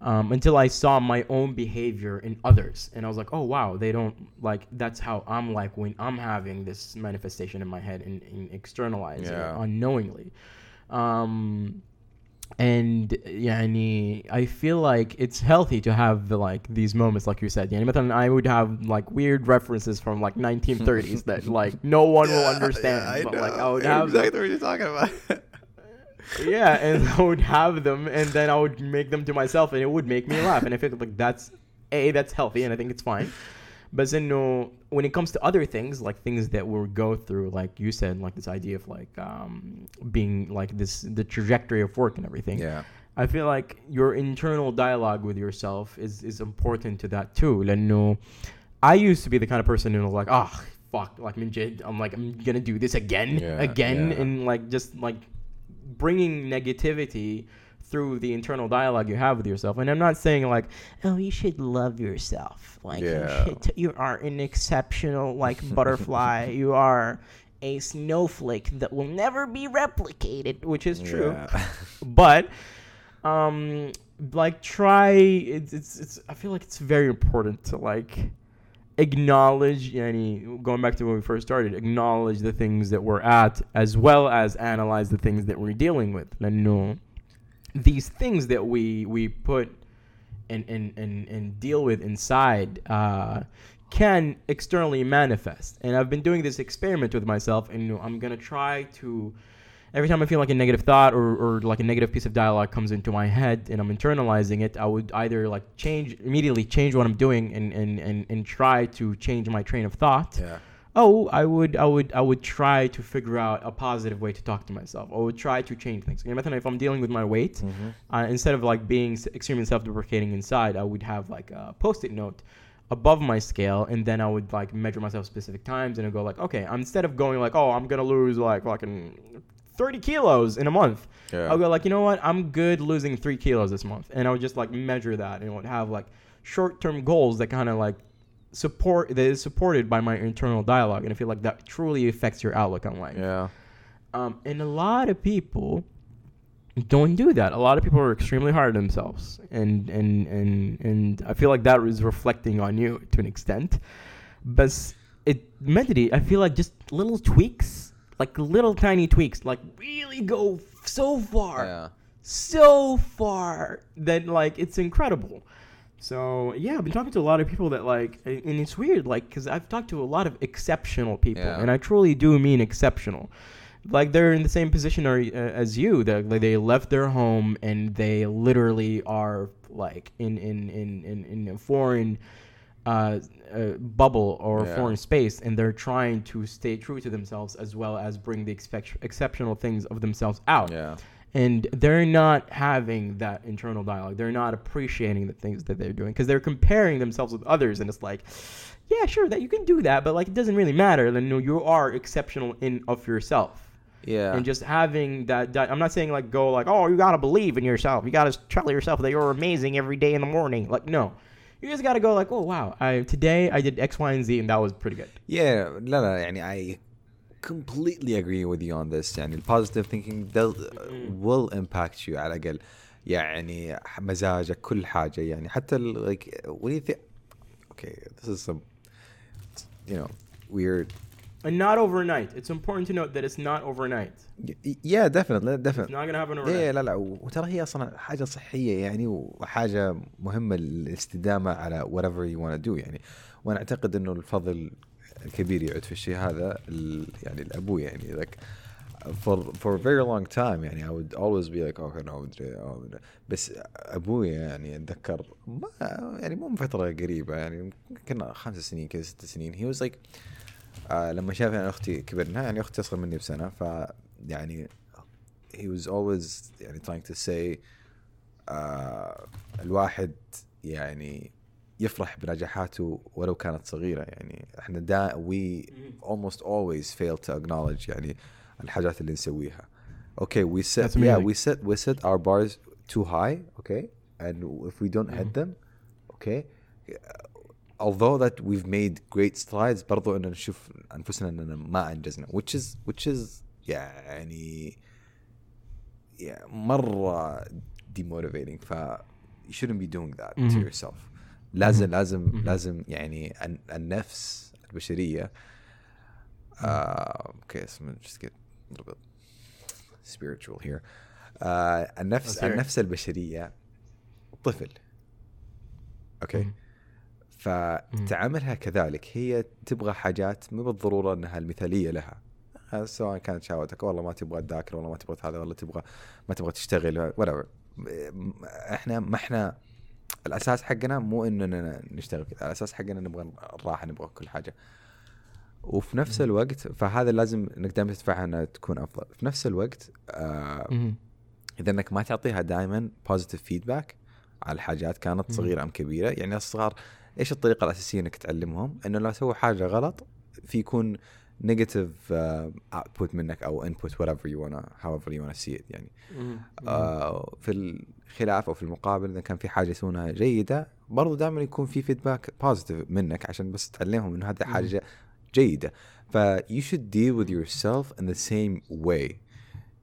um, until I saw my own behavior in others. And I was like, oh, wow, they don't like that's how I'm like when I'm having this manifestation in my head and, and externalizing yeah. it unknowingly. Um, and yeah, I feel like it's healthy to have the, like these moments, like you said. Yeah, and I would have like weird references from like 1930s that like no one yeah, will understand. Yeah, I but know. like I would have exactly what you're talking about. yeah and I would have them and then I would make them to myself and it would make me laugh and I feel like that's a that's healthy and I think it's fine but then no when it comes to other things like things that we'll go through like you said like this idea of like um being like this the trajectory of work and everything yeah. I feel like your internal dialogue with yourself is is important to that too. لأنه I used to be the kind of person who was like, oh fuck, like من جد, I'm like I'm gonna do this again, Yeah, again, yeah. and like just like bringing negativity through the internal dialogue you have with yourself. And I'm not saying like, oh, you should love yourself, like Yeah. you, should, you are an exceptional like butterfly, you are a snowflake that will never be replicated, which is true. Yeah. but um like try it's, it's it's I feel like it's very important to like acknowledge yani, going back to when we first started acknowledge the things that we're at as well as analyze the things that we're dealing with لأنه these things that we we put and and and, and deal with inside uh, can externally manifest and i've been doing this experiment with myself and you know, i'm gonna try to every time I feel like a negative thought or, or like a negative piece of dialogue comes into my head and I'm internalizing it, I would either like change immediately change what I'm doing and and, and, and try to change my train of thought. Yeah. Oh, I would, I would, I would try to figure out a positive way to talk to myself. I would try to change things. You if I'm dealing with my weight, mm-hmm. uh, instead of like being extremely self-deprecating inside, I would have like a post-it note above my scale and then i would like measure myself specific times and i go like okay instead of going like oh i'm gonna lose like fucking 30 kilos in a month Yeah. i'll go like you know what i'm good losing three kilos this month and i would just like measure that and would have like short-term goals that kind of like support that is supported by my internal dialogue and i feel like that truly affects your outlook on life Yeah. um, and a lot of people don't do that. A lot of people are extremely hard on themselves, and and and and I feel like that is reflecting on you to an extent. But it mentally, I feel like just little tweaks, like little tiny tweaks, like really go so far, Yeah. so far that like it's incredible. So yeah, I've been talking to a lot of people that like, and it's weird, like, because I've talked to a lot of exceptional people, Yeah. and I truly do mean exceptional. Like they're in the same position or, uh, as you. That like, they left their home and they literally are like in in in in, in a foreign uh, uh, bubble or Yeah. foreign space, and they're trying to stay true to themselves as well as bring the expect- exceptional things of themselves out Yeah. and they're not having that internal dialogue. They're not appreciating the things that they're doing because they're comparing themselves with others, and it's like, yeah, sure, that you can do that, but like it doesn't really matter. Then no, you are exceptional in of yourself, Yeah. and just having that. di- I'm not saying like go like, oh, you gotta believe in yourself. You gotta tell yourself that you're amazing every day in the morning. Like no You just gotta go like, oh wow, I today I did X, Y, and Z, and that was pretty good. Yeah, لا لا يعني I completely agree with you on this يعني ال positive thinking will, will impact you على الأقل يعني مزاجك كل حاجة يعني حتى ال- like when you think okay this is some you know weird And not overnight. It's important to note that it's not overnight. Yeah definitely It's definitely not gonna happen overnight. إيه لا لا وترى هي أصلا حاجة صحيه يعني وحاجه مهمه للاستدامه على whatever you want to do يعني وأنا اعتقد انه الفضل الكبير يعود في الشيء هذا يعني الابو يعني like for for a very long time يعني I would always be like oh no oh مدري. بس أبوي يعني اتذكر ما يعني مو من فتره قريبه يعني كنا خمس سنين كذا ست سنين he was like آه لما شاف يعني أختي كبرنا يعني أختي اصغر مني بسنه ف يعني he was always يعني trying to say آه الواحد يعني يفرح بنجاحاته ولو كانت صغيره يعني إحنا دا we almost always fail to acknowledge يعني الحاجات اللي نسويها okay we set That's yeah amazing. we set we set our bars too high okay and if we don't hit them okay although that we've made great strides برضو ان نشوف انفسنا اننا ما انجزنا which is which is يعني yeah, مره demotivating ف you shouldn't be doing that to Mhm. yourself لازم لازم Mhm. لازم يعني ال- النفس البشريه uh, okay so I'm just get a little bit spiritual here uh, النفس Let's hear it. النفس البشريه طفل اوكي Mhm. فتعاملها كذلك هي تبغى حاجات مو بالضرورة إنها المثالية لها آه، سواء كانت شهوتك والله ما تبغى تذاكر والله ما تبغى هذا والله تبغى ما تبغى تشتغل whatever إحنا ما إحنا الأساس حقنا مو إننا نشتغل كذا الأساس حقنا نبغى الراحة نبغى كل حاجة وفي نفس. الوقت فهذا لازم إنك دائما تدفعها إنها تكون أفضل في نفس الوقت آه. إذا إنك ما تعطيها دائما بوزيتيف فيدباك على الحاجات كانت. صغيرة أم كبيرة يعني الصغار إيش الطريقة الأساسية إنك تعلمهم؟ إنه لو سووا حاجة غلط في يكون نيجاتيف اوتبوت منك أو انبوت whatever you wanna however you wanna see it يعني. Mhm. آه في الخلاف أو في المقابل إذا كان في حاجة يسوونها جيدة برضو دائما يكون في فيدباك بوزيتيف منك عشان بس تعلمهم إنه هذا مم. حاجة جيدة. ف you should deal with yourself in the same way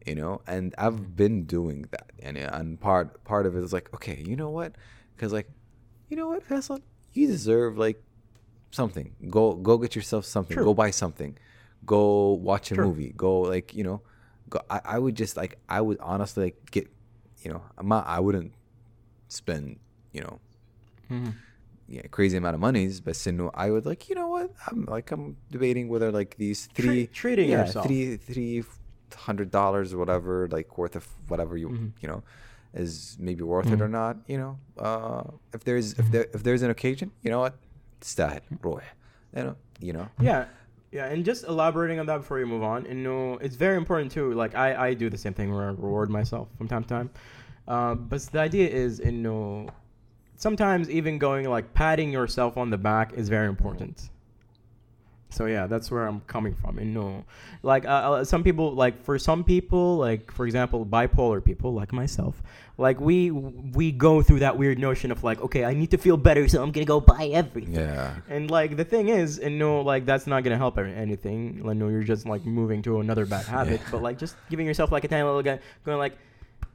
you know and I've been doing that. يعني and part part of it is like okay you know what? Because like you know what Faisal? You deserve like something go go get yourself something Sure. go buy something go watch a Sure. movie go like you know go I, I would just like I would honestly like get you know I'm not, I wouldn't spend you know Mhm. yeah, crazy amount of monies, but Sinu, I would like, you know what? I'm like, I'm debating whether like these three, Treat- treating yeah, yourself. three, three hundred dollars or whatever, like worth of whatever you, Mhm. you know, is maybe worth it or Mhm. not. You know, uh, if there's if there if there's an occasion, you know what? تستاهل روح. You know, you know. Yeah, yeah, and just elaborating on that before you move on, and no, it's very important too. Like I, I do the same thing where I reward myself from time to time. Uh, but the idea is, in no, sometimes even going like patting yourself on the back is very important. So yeah, that's where I'm coming from. And no, like uh, uh, some people, like for some people, like for example, bipolar people like myself, like we we go through that weird notion of like, okay, I need to feel better, so I'm gonna go buy everything. Yeah. And like the thing is, and no, like that's not gonna help anything. Like no, you're just like moving to another bad habit. Yeah. But like just giving yourself like a tiny little guy, going like,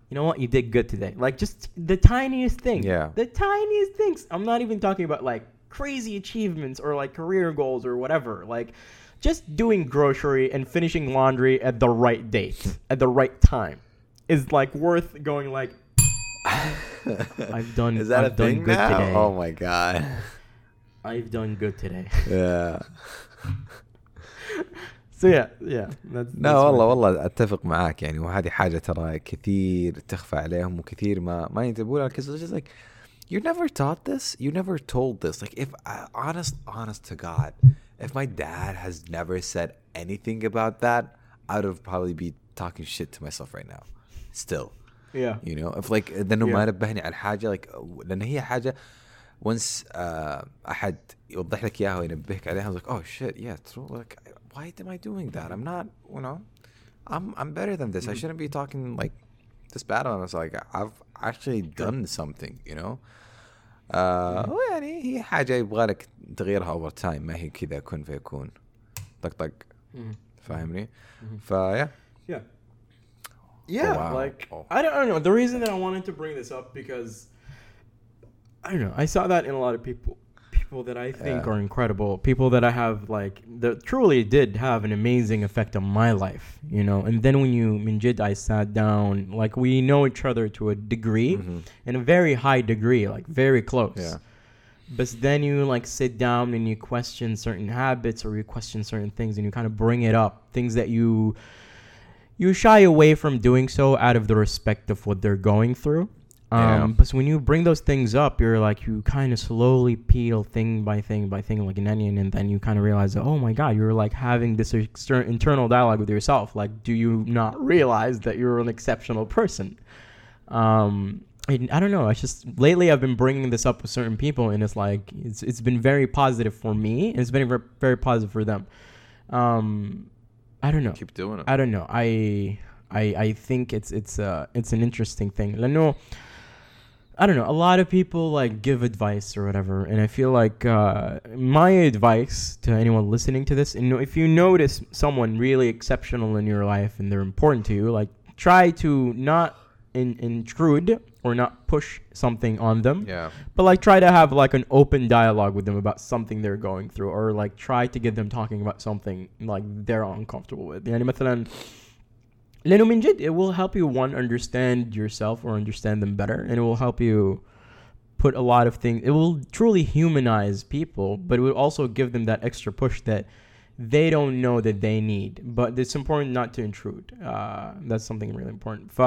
you know what, you did good today. Like just the tiniest thing. Yeah. The tiniest things. I'm not even talking about like crazy achievements or like career goals or whatever. Like just doing grocery and finishing laundry at the right date at the right time is like worth going like I've done- Is that I've a done thing good now? today. Oh my god. I've done good today. Yeah. So yeah, yeah. That's, لا that's والله my- والله اتفق معاك يعني وهذه حاجه ترى كثير تخفى عليهم وكثير ما ما ينتبهوا لها because it's just like you never taught this you never told this like if I, honest honest to god if my dad has never said anything about that I would probably be talking shit to myself right now still Yeah. you know if like لانه ما Yeah. نبهني على حاجه like لان هي حاجه once uh, احد يوضح لك اياها وينبهك عليها I was like oh shit yeah true like why am I doing that I'm not you know I'm I'm better than this I Mhm. shouldn't be talking like this bad on us like I've actually done something you know uh, Mhm. ويعني هي حاجه يبغى لك تغيرها over time ما هي كذا كن فيكون طق طق Mhm. فاهمني Mhm. فيا Yeah. Yeah, wow. like Oh. I, don't, I don't know. The reason that I wanted to bring this up because I don't know. I saw that in a lot of people, people that I think Yeah. are incredible, people that I have like that truly did have an amazing effect on my life, you know. And then when you Minjid, I sat down, like we know each other to a degree, Mhm. in a very high degree, like very close. Yeah. But then you like sit down and you question certain habits or you question certain things and you kind of bring it up, things that you you shy away from doing so out of the respect of what they're going through. Um, yeah. But so when you bring those things up, you're like you kind of slowly peel thing by thing by thing like an onion, and then you kind of realize that oh my god, you're like having this exter- internal dialogue with yourself. Like, do you not realize that you're an exceptional person? Um, I, I don't know. I just lately I've been bringing this up with certain people, and it's like it's it's been very positive for me, and it's been very, very positive for them. Um, I don't know. Keep doing it. I don't know. I I I think it's it's uh it's an interesting thing. Like, I don't know. A lot of people like give advice or whatever, and I feel like uh, my advice to anyone listening to this, and if you notice someone really exceptional in your life and they're important to you, like try to not in, intrude or not push something on them yeah but like try to have like an open dialogue with them about something they're going through or like try to get them talking about something like they're uncomfortable with يعني مثلا لأنه من جد it will help you one understand yourself or understand them better and it will help you put a lot of things it will truly humanize people but it will also give them that extra push that they don't know that they need but it's important not to intrude uh, that's something really important ف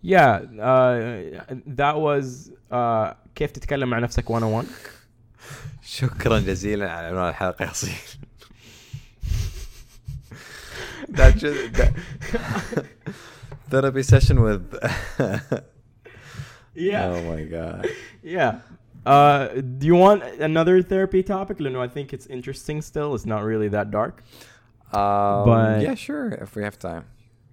yeah uh, that was uh, كيف تتكلم مع نفسك 101 شكرا جزيلا على عنوان الحلقه يصير that just that therapy session with yeah. Oh my god. Yeah. Uh, do you want another therapy topic? No I think it's interesting still. It's not really that dark. Um, But- yeah sure if we have time.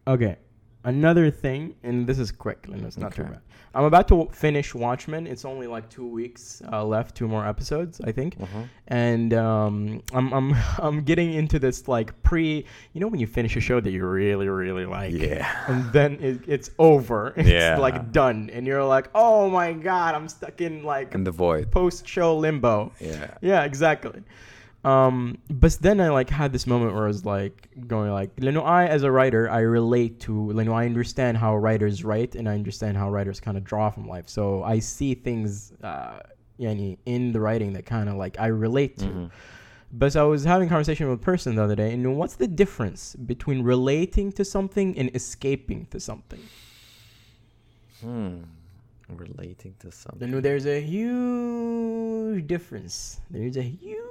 Okay. Another thing, and this is quick, and it's not too Okay. bad. I'm about to finish Watchmen. It's only like two weeks uh, left, two more episodes, I think. Mhm. And um, I'm I'm I'm getting into this like pre, you know, when you finish a show that you really really like, Yeah. and then it, it's over, it's Yeah. like done, and you're like, oh my god, I'm stuck in like In the void. post show limbo. Yeah. Yeah, exactly. Um, but then I like had this moment where I was like going like, you know, I as a writer, I relate to, know, I understand how writers write and I understand how writers kind of draw from life. So I see things, uh, yani, in the writing that kind of like I relate to. Mhm. But I was having a conversation with a person the other day, and what's the difference between relating to something and escaping to something? Hmm. Relating to something. You know, there's a huge difference. There's a huge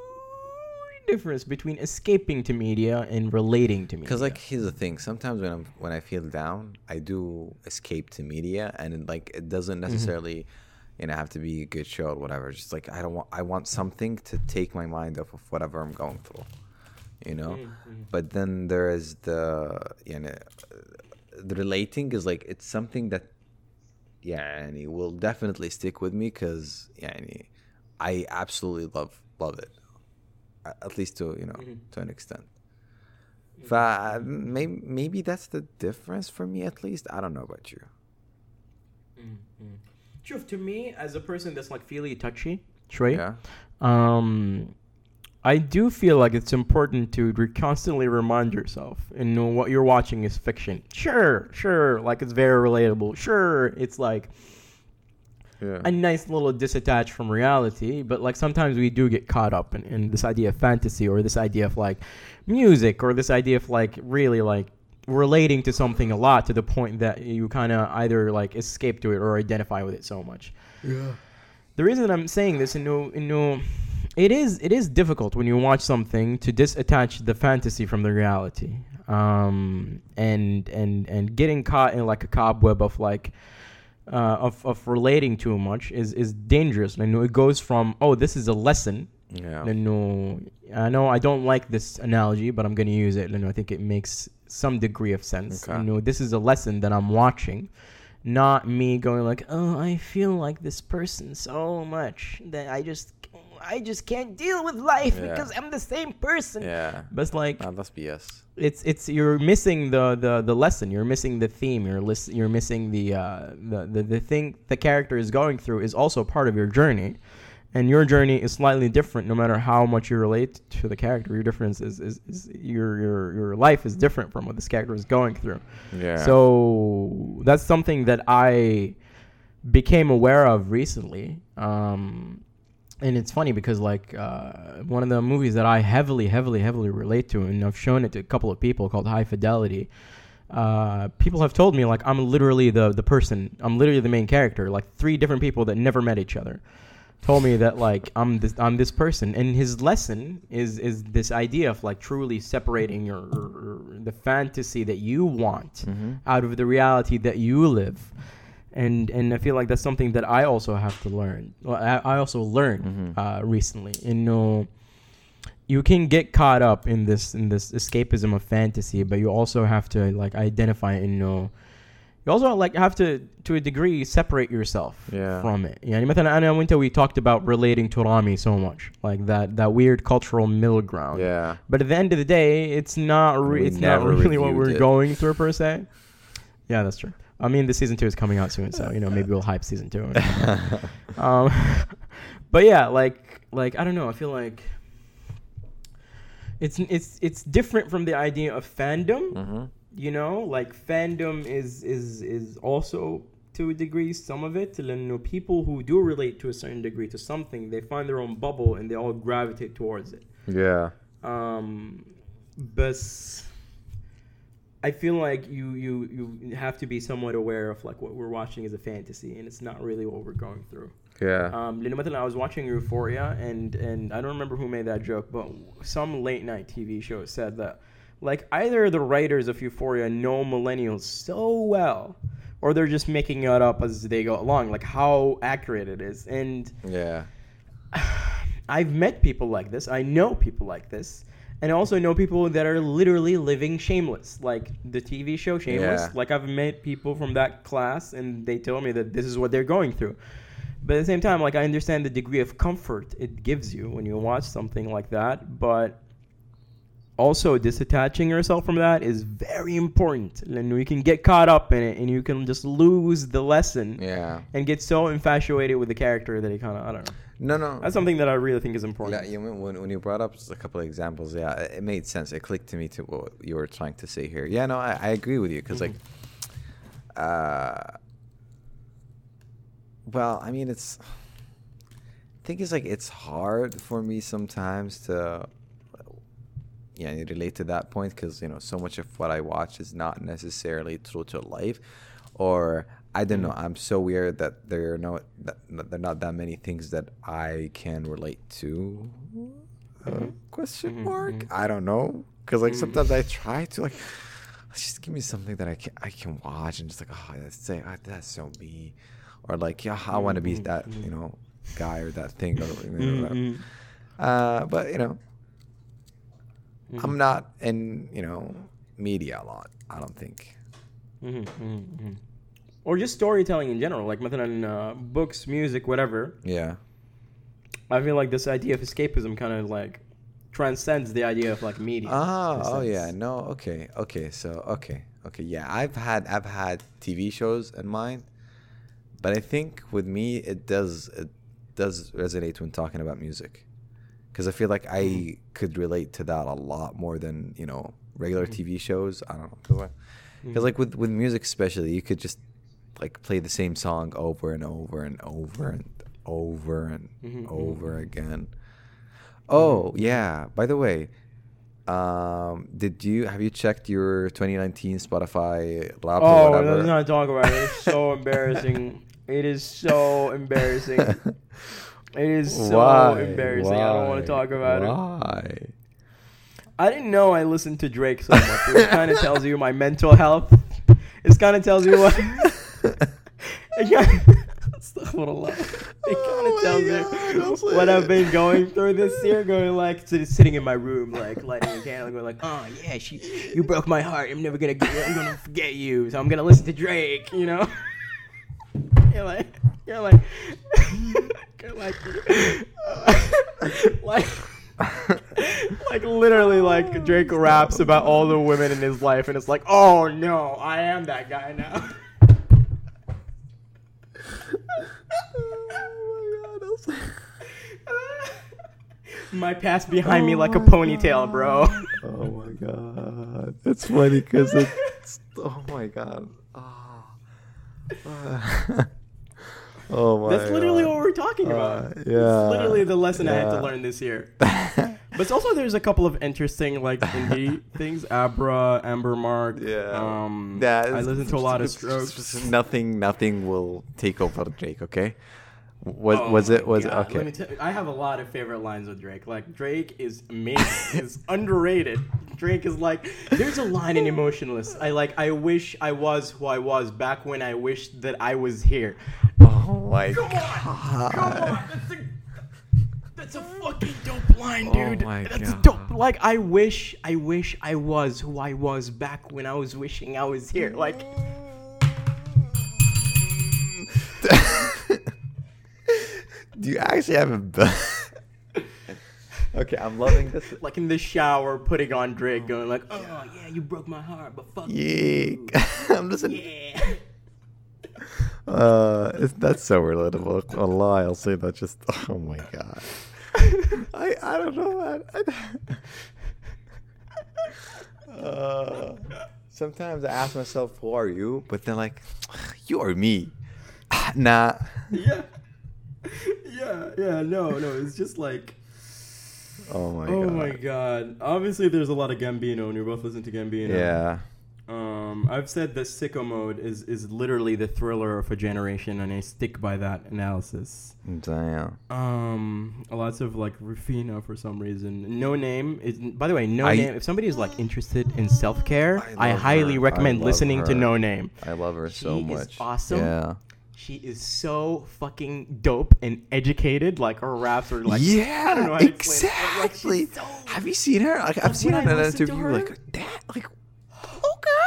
difference between escaping to media and relating to media. Because like here's the thing. Sometimes when I'm when I feel down, I do escape to media, and it, like it doesn't necessarily, you know, have to be a good show or whatever. Just like I don't want I want something to take my mind off of whatever I'm going through, you know. Mm-hmm. But then there is the you know, the relating is like it's something that, yeah, and it will definitely stick with me because yeah, I absolutely love love it, A- at least to you know Mhm. to an extent. Fa maybe maybe that's the difference for me at least. I don't know about you. Sure, to me, as a person that's like feely touchy, right? Yeah. Um, I do feel like it's important to re- constantly remind yourself and know what you're watching is fiction. Sure, sure, like it's very relatable. Sure, it's like Yeah. a nice little disattached from reality, but like sometimes we do get caught up in, in this idea of fantasy or this idea of like music or this idea of like really like relating to something a lot to the point that you kind of either like escape to it or identify with it so much. yeah. The reason I'm saying this, you know, you know, it is it is difficult when you watch something to disattach the fantasy from the reality, um, and and and getting caught in like a cobweb of like. Uh, of, of relating too much is, is dangerous. I know it goes from oh this is a lesson. Yeah. I know I know I don't like this analogy, but I'm gonna use it. I know I think it makes some degree of sense. Okay. You know this is a lesson that I'm watching, not me going like oh I feel like this person so much that I just I just can't deal with life Yeah. because I'm the same person. Yeah. But it's like Nah, that's BS. it's it's you're missing the the the lesson you're missing the theme you're lis- you're missing the uh the, the the thing the character is going through is also part of your journey and your journey is slightly different no matter how much you relate to the character your difference is is, is your your your life is different from what this character is going through Yeah. so that's something that I became aware of recently. Um, and it's funny because like uh, one of the movies that I heavily, heavily, heavily relate to, and I've shown it to a couple of people called High Fidelity. Uh, people have told me like I'm literally the the person. I'm literally the main character. Like three different people that never met each other told me that like I'm this I'm this person, and his lesson is is this idea of like truly separating your, your the fantasy that you want Mhm. out of the reality that you live and and I feel like that's something that I also have to learn. Well, I, I also learned mm-hmm. uh, recently. You know, you can get caught up in this in this escapism of fantasy, but you also have to like identify and know. You also like have to to a degree separate yourself yeah. from it. Yeah, and Anna we talked about relating to Ramy so much, like that that weird cultural middle ground. Yeah. But at the end of the day, it's not re- it's not really what we're it. going through per se. Yeah, that's true. I mean, the season two is coming out soon, so you know maybe we'll hype season two. um, but yeah, like like I don't know. I feel like it's it's it's different from the idea of fandom. hmm You know, like fandom is is is also to a degree some of it. You know, people who do relate to a certain degree to something, they find their own bubble and they all gravitate towards it. Yeah. Um, but I feel like you you you have to be somewhat aware of like what we're watching is a fantasy and it's not really what we're going through. Yeah. Um, I was watching Euphoria and and I don't remember who made that joke, but some late night TV show said that like either the writers of Euphoria know millennials so well or they're just making it up as they go along like how accurate it is. And Yeah. I've met people like this. I know people like this and I also know people that are literally living shameless, like the TV show Shameless. Yeah. Like I've met people from that class, and they tell me that this is what they're going through. But at the same time, like I understand the degree of comfort it gives you when you watch something like that, but also disattaching yourself from that is very important, and you can get caught up in it, and you can just lose the lesson Yeah. and get so infatuated with the character that it kind of I don't know. No, no. That's something that I really think is important. Yeah, you when, when you brought up a couple of examples, yeah, it made sense. It clicked to me to what you were trying to say here. Yeah, no, I, I agree with you because like, uh, well, I mean, it's. I think it's like it's hard for me sometimes to, yeah, relate to that point because you know so much of what I watch is not necessarily true to life, or I don't know. I'm so weird that there are no that that there are not that many things that I can relate to. Uh, question Mhm, mark? mhm. I don't know because like Mm. sometimes I try to like just give me something that I can I can watch and just like oh that's say oh, that's so me, or like yeah I want to be Mhm, that mhm. you know guy or that thing or you know, Uh, but you know. I'm not in you know media a lot. I don't think Mhm, mhm, mhm. Or just storytelling in general, like مثلا uh, books, music, whatever. Yeah. I feel like this idea of escapism kind of like transcends the idea of like media. in a Ah, oh yeah, sense. no, okay, okay, so okay, okay, yeah. I've had I've had TV shows in mind, but I think with me it does it does resonate when talking about music, because I feel like I Mm-hmm. could relate to that a lot more than you know regular Mhm. TV shows. I don't know, because Mhm. like with with music especially, you could just like play the same song over and over and over and over and Mhm, mhm, over mhm. again. Oh yeah. By the way, um, did you have you checked your 2019 Spotify rap Oh, whatever? let's not talk about it. It's so embarrassing. It is so embarrassing. It is so Why? embarrassing. I don't want to talk about it. Why? I didn't know I listened to Drake so much. It kind of tells you my mental health. It kind of tells you what. Astaghfirullah. It kind of Oh tells you what I've been going through this year. Going like sit- sitting in my room, like lighting a candle, going like, "Oh yeah, she, you broke my heart. I'm never gonna, get, I'm gonna forget you. So I'm gonna listen to Drake." You know. You're like, you're like, you're like, like, like literally, like Drake raps about all the women in his life, and it's like, oh no, I am that guy now. My past behind me like a Oh my ponytail, bro. Oh my god, that's funny because it's. Oh my god. Oh, oh my. That's literally God. what we're talking about. Uh, It's yeah. literally the lesson I had to learn this year. But also, there's a couple of interesting like indie things. Abra, Amber Mark. Yeah. Um, Yeah, I listen to a lot of Strokes. Nothing, nothing will take over Drake. Okay. Was Oh was it was God. okay? Let me tell you, I have a lot of favorite lines with Drake. Like Drake is amazing. is underrated. Drake is like there's a line in Emotionless. I like I wish I was who I was back when I wished that I was here. oh my Come on, god. come on. That's a that's a fucking dope line, Oh dude. my that's God. dope. Like I wish I wish I was who I was back when I was wishing I was here. Like Do you actually have a? okay, I'm loving this. like in the shower, putting on Drake, going like, "Oh yeah, you broke my heart, but fuck yeah. you." I'm listening. Yeah. Uh, that's so relatable. Allah, I'll say that. Just oh my god. I I don't know, man. uh, sometimes I ask myself, "Who are you?" But then like, you are me. nah. yeah. Yeah, yeah, no, no, it's just like Oh my Oh god. my god. Obviously there's a lot of Gambino and you're both listening to Gambino. Yeah. Um I've said that sicko mode is is literally the thriller of a generation and I stick by that analysis. Damn. Um lots of like Raveena for some reason. Noname is by the way, no I- name if somebody is like interested in self care, I I, highly her. recommend I listening to her. Noname. I love her so She is much. awesome. Yeah. she is so fucking dope and educated. Like her raps are like yeah, I don't know how to explain like, exactly. so- Have you seen her? Like, I've seen her in an to interview. her- Like that. Like okay.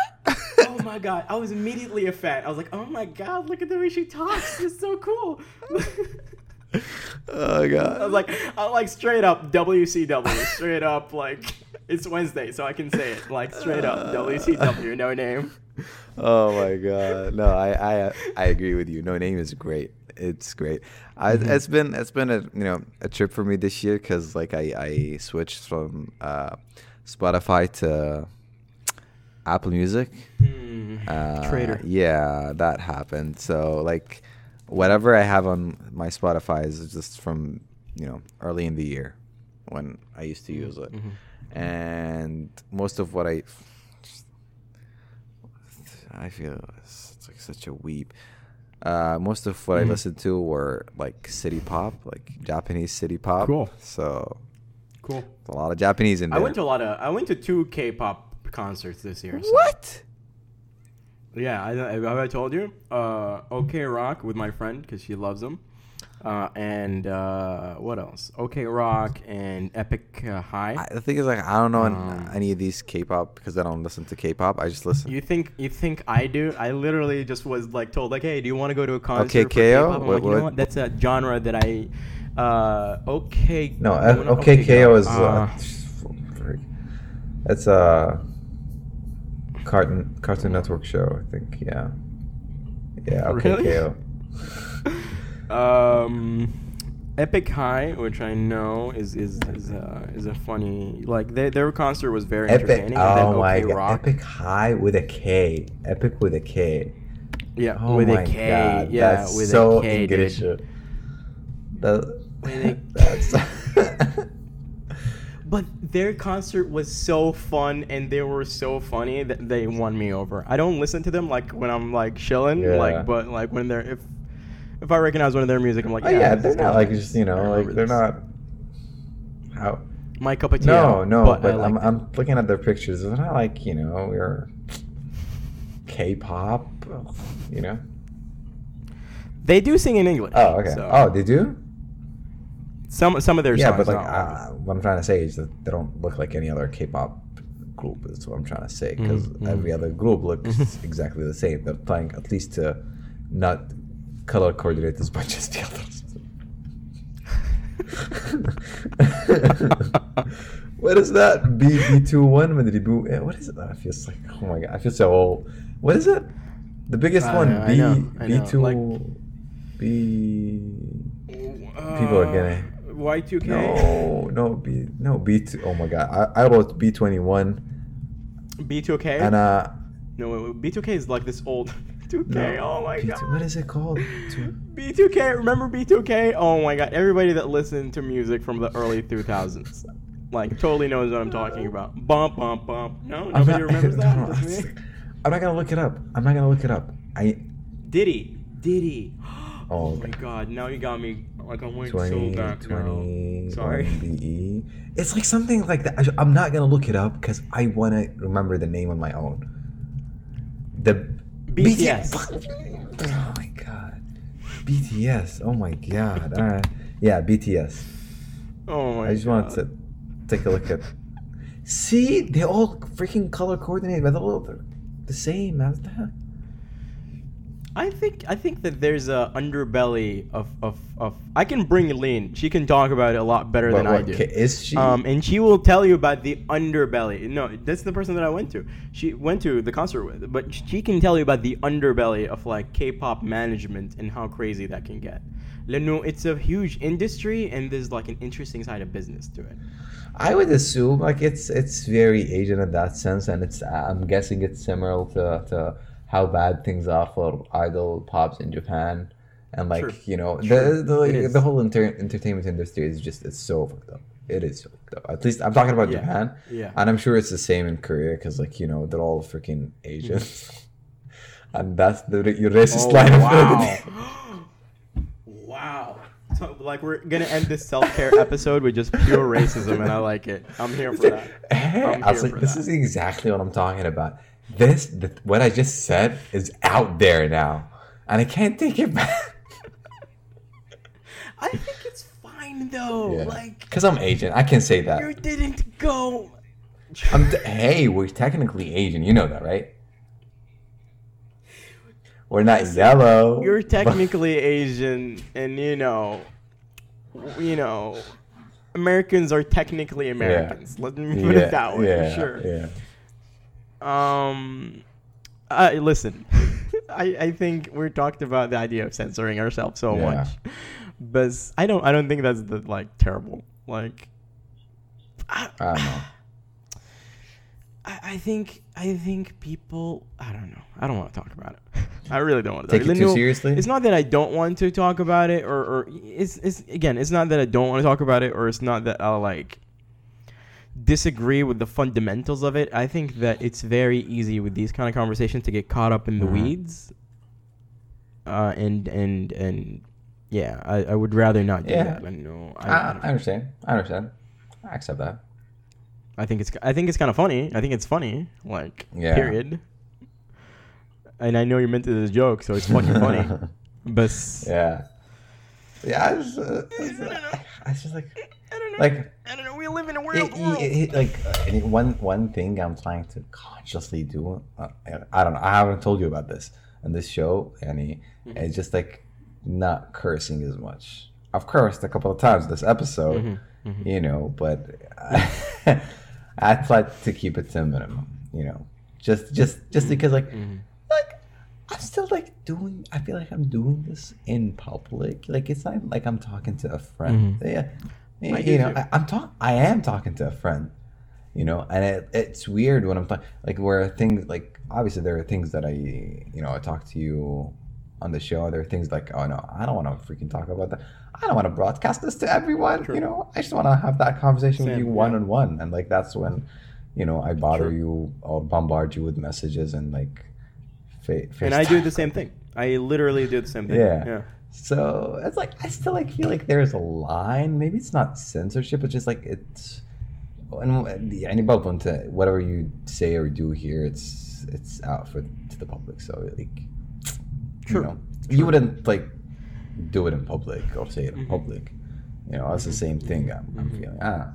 Oh my god, I was immediately a fan. I was like, oh my god, look at the way she talks. It's so cool. oh god. I was like, I was like straight up WCW, straight up like it's Wednesday, so I can say it like straight up WCW, Noname. Oh my god. No, I I I agree with you. Noname is great. It's great. I, Mm-hmm. It's been it's been a you know a trip for me this year because like I I switched from uh, Spotify to Apple Music. Hmm. Uh, Traitor. Yeah, that happened. So like, whatever I have on my Spotify is just from you know early in the year when I used to use it, Mhm. and most of what I I feel it's, it's like such a weep. Uh, most of what I Mhm. listened to were like city pop, like Japanese city pop. Cool. So Cool. a lot of Japanese in there. I went to a lot of I went to two K-pop concerts this year. so- what? Yeah, I, have I told you? Uh, OK Rock with my friend because she loves them. Uh, and uh, what else? OK Rock and Epik uh, High. I, the thing is, like, I don't know Um, any of these K-pop because I don't listen to K-pop. I just listen. you think you think I do? I literally just was like told like, hey, do you want to go to a concert? Okay, KO? What- like, you know what- what? That's a genre that I. Uh, okay. no, no, uh, no, okay, KO is. Uh, Uh, it's a cartoon Cartoon Network show, I think. Yeah. Yeah. Okay, Really? Um, Epik High, which I know is is is, uh, is a funny like their their concert was very Epic. entertaining. and then Oh my OK god. Rock, Epik High with a K. Epic with a K. yeah, Oh with my a K, god. yeah, That's with so a K, English. That, a- that's. But their concert was so fun and they were so funny that they won me over. I don't listen to them like when I'm like chilling, Yeah. like but like when they're if if I recognize one of their music, I'm like, oh yeah, they're not like just you know like they're this. not. How? my cup of tea. No, no, but, but, I'm, I'm looking at their pictures. It's not like you know we're K-pop, you know. they do sing in English. Oh, okay. so Oh, they do. Some some of their Yeah, songs. but like not all of them. uh, what I'm trying to say is that they don't look like any other K-pop group. Is what I'm trying to say because Mhm, every mhm. other group looks exactly the same. They're trying at least to not color coordinate as much as the others. what is that? B B two one when did boo? eh, What is it? I feel like oh my god, I feel so old. What is it? The biggest I one know, I B know, I B know, two like- B. people are getting- Uh, Y2K. No, no B no B two. Oh my god, I, I wrote B twenty one B2K. and uh no, wait, wait, B2K is like this old 2K. no, oh my B2 god. What is it called? B2K, remember B2K? Oh my god, everybody that listened to music from the early 2000s, like, totally knows what I'm talking about. Bump, bump, bump. No, I'm nobody not- remembers that? no? I'm not gonna look it up. I'm not gonna look it up. I Diddy. Diddy. Oh, my god, now you got me, like, I'm like 20, so back 20 now. Sorry. BE. It's like something like that. I- I'm not gonna look it up because I want to remember the name on my own. The BTS. Oh my god. BTS. Oh my god. All right. Yeah, BTS. Oh my I just god. wanted to take a look at. See, they all freaking color coordinated, but they're all the same. How's that? I think I think that there's a underbelly of, of, of I can bring Lean. She can talk about it a lot better But than I do. Is she? Um, and she will tell you about the underbelly. No, that's the person that I went to. She went to the concert with, but she can tell you about the underbelly of like K-pop management and how crazy that can get. No, it's a huge industry, and there's like an interesting side of business to it. I would assume like it's it's very Asian in that sense, and it's I'm guessing it's similar to, to how bad things are for idol pops in Japan, and like True. you know True. the the, is. the whole inter- entertainment industry is just it's so fucked up. It is so fucked up. At least I'm talking about Yeah. Japan, Yeah. and I'm sure it's the same in Korea because like you know they're all freaking Asians, and that's the your racist Oh, line of wow. wow. So, like we're gonna end this self-care episode with just pure racism, and I like it. I'm here for that. I'm I was like, for this that. is exactly what I'm talking about. This, the, what I just said, is out there now, and I can't take it back. I think it's fine though. Yeah. Like Because I'm Asian, I can say that. you didn't go. I'm t- hey, we're technically Asian. You know that, right? We're not yellow. You're but- technically Asian, and you know, you know, Americans are technically Americans. Let me put yeah, it that way. yeah, sure. Yeah. Um, I listen. I I think we talked about the idea of censoring ourselves so Yeah. much, but I don't I don't think that's the like terrible. Like, I, I don't know. I, I think I think people I don't know. I don't want to talk about it. I really don't want to Take it too seriously. It's not that I don't want to talk about it, or, or it's, it's again, it's not that I don't want to talk about it, or it's not that I'll like disagree with the fundamentals of it. I think that it's very easy with these kind of conversations to get caught up in the Mhm. weeds. Uh, and and and yeah, I, I would rather not do Yeah. that. I know. I, I, I, understand. I understand. I accept that. I think it's I think it's kind of funny. I think it's funny. Like Yeah. period. And I know you're meant it as a joke, so it's fucking funny. But yeah. Yeah. I just, uh, it's, uh, I just like don't know. like I don't know. We live in a it, world. it- it- like uh, one one thing I'm trying to consciously do. Uh, I don't know. I haven't told you about this on this show, and it's just like not cursing as much. I've cursed a couple of times this episode, Mhm, mhm. you know, but I try to keep it to a minimum. You know, just just just because like Mhm. like I'm still like doing. I feel like I'm doing this in public. Like it's not like I'm talking to a friend. Yeah, I you know. I, I'm talk. I am talking to a friend. You know, and it, it's weird when I'm talking. Like where things like obviously there are things that I you know I talk to you on the show. There are things like oh no, I don't want to freaking talk about that. I don't want to broadcast this to everyone. True. You know, I just want to have that conversation with you one on one, and like that's when. You know, I bother True. you, I'll bombard you with messages and like fa- and I do the same thing. I literally do the same thing. Yeah. Yeah. So it's like I still like feel like there's a line. Maybe it's not censorship. It's just like it's and anybody want to whatever you say or do here, it's it's out for to the public. So like, True. you know, True. you wouldn't like do it in public or say it in mm-hmm. public. You know, it's the same thing. I'm, mm-hmm. I'm feeling. Ah,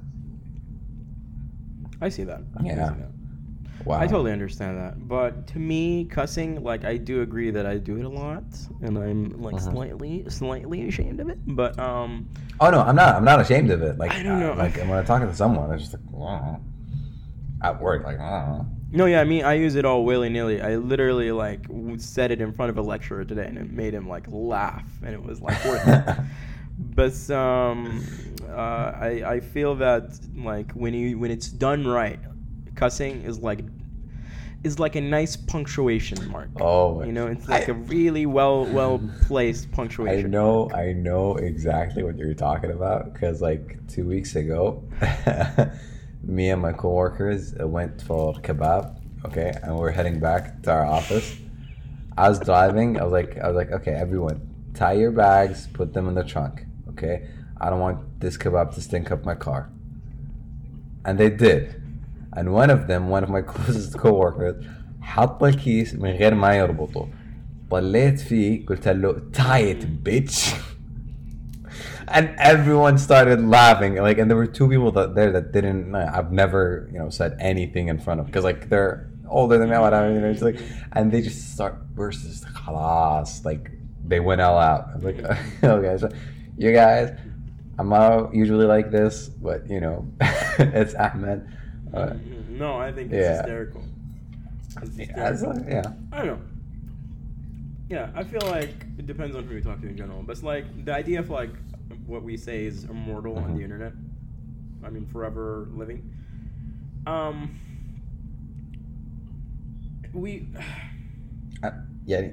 I see that. I yeah. See that wow. I totally understand that. But to me, cussing, like I do agree that I do it a lot, and I'm like Mhm. slightly, slightly ashamed of it. But um, Oh no, I'm not. I'm not ashamed of it. Like I don't know. uh, like when I'm talking to someone, it's just like "Uh," at work, like. "Uh." no, yeah, I mean, I use it all willy nilly. I literally like said it in front of a lecturer today, and it made him like laugh, and it was like worth it. But um, uh, I I feel that like when you when it's done right, cussing is like is like a nice punctuation mark. Oh, You know, it's like I- a really well well placed punctuation. I know, I know exactly what you're talking about because like two weeks ago, me and my coworkers uh, went for kebab. Okay, and we're heading back to our office. I was driving. I was like, I was like, okay, everyone, tie your bags, put them in the trunk. Okay, I don't want this kebab to stink up my car. And they did. And one of them, one of my closest coworkers, حط الكيس من غير ما يربطه. طليت فيه قلت له tie it bitch. and everyone started laughing like and there were two people that there that didn't I've never you know said anything in front of because like they're older than me whatever you know, it's like and they just start bursting just خلاص like they went all out I'm like okay so you guys I'm not usually like this but you know it's Ahmed uh, No, I think it's Yeah. hysterical. It's yeah, hysterical. like- yeah I don't know. Yeah, I feel like it depends on who you talk to in general. But it's like the idea of like what we say is immortal on Mhm. the internet. I mean, forever living. Um, we. uh, yeah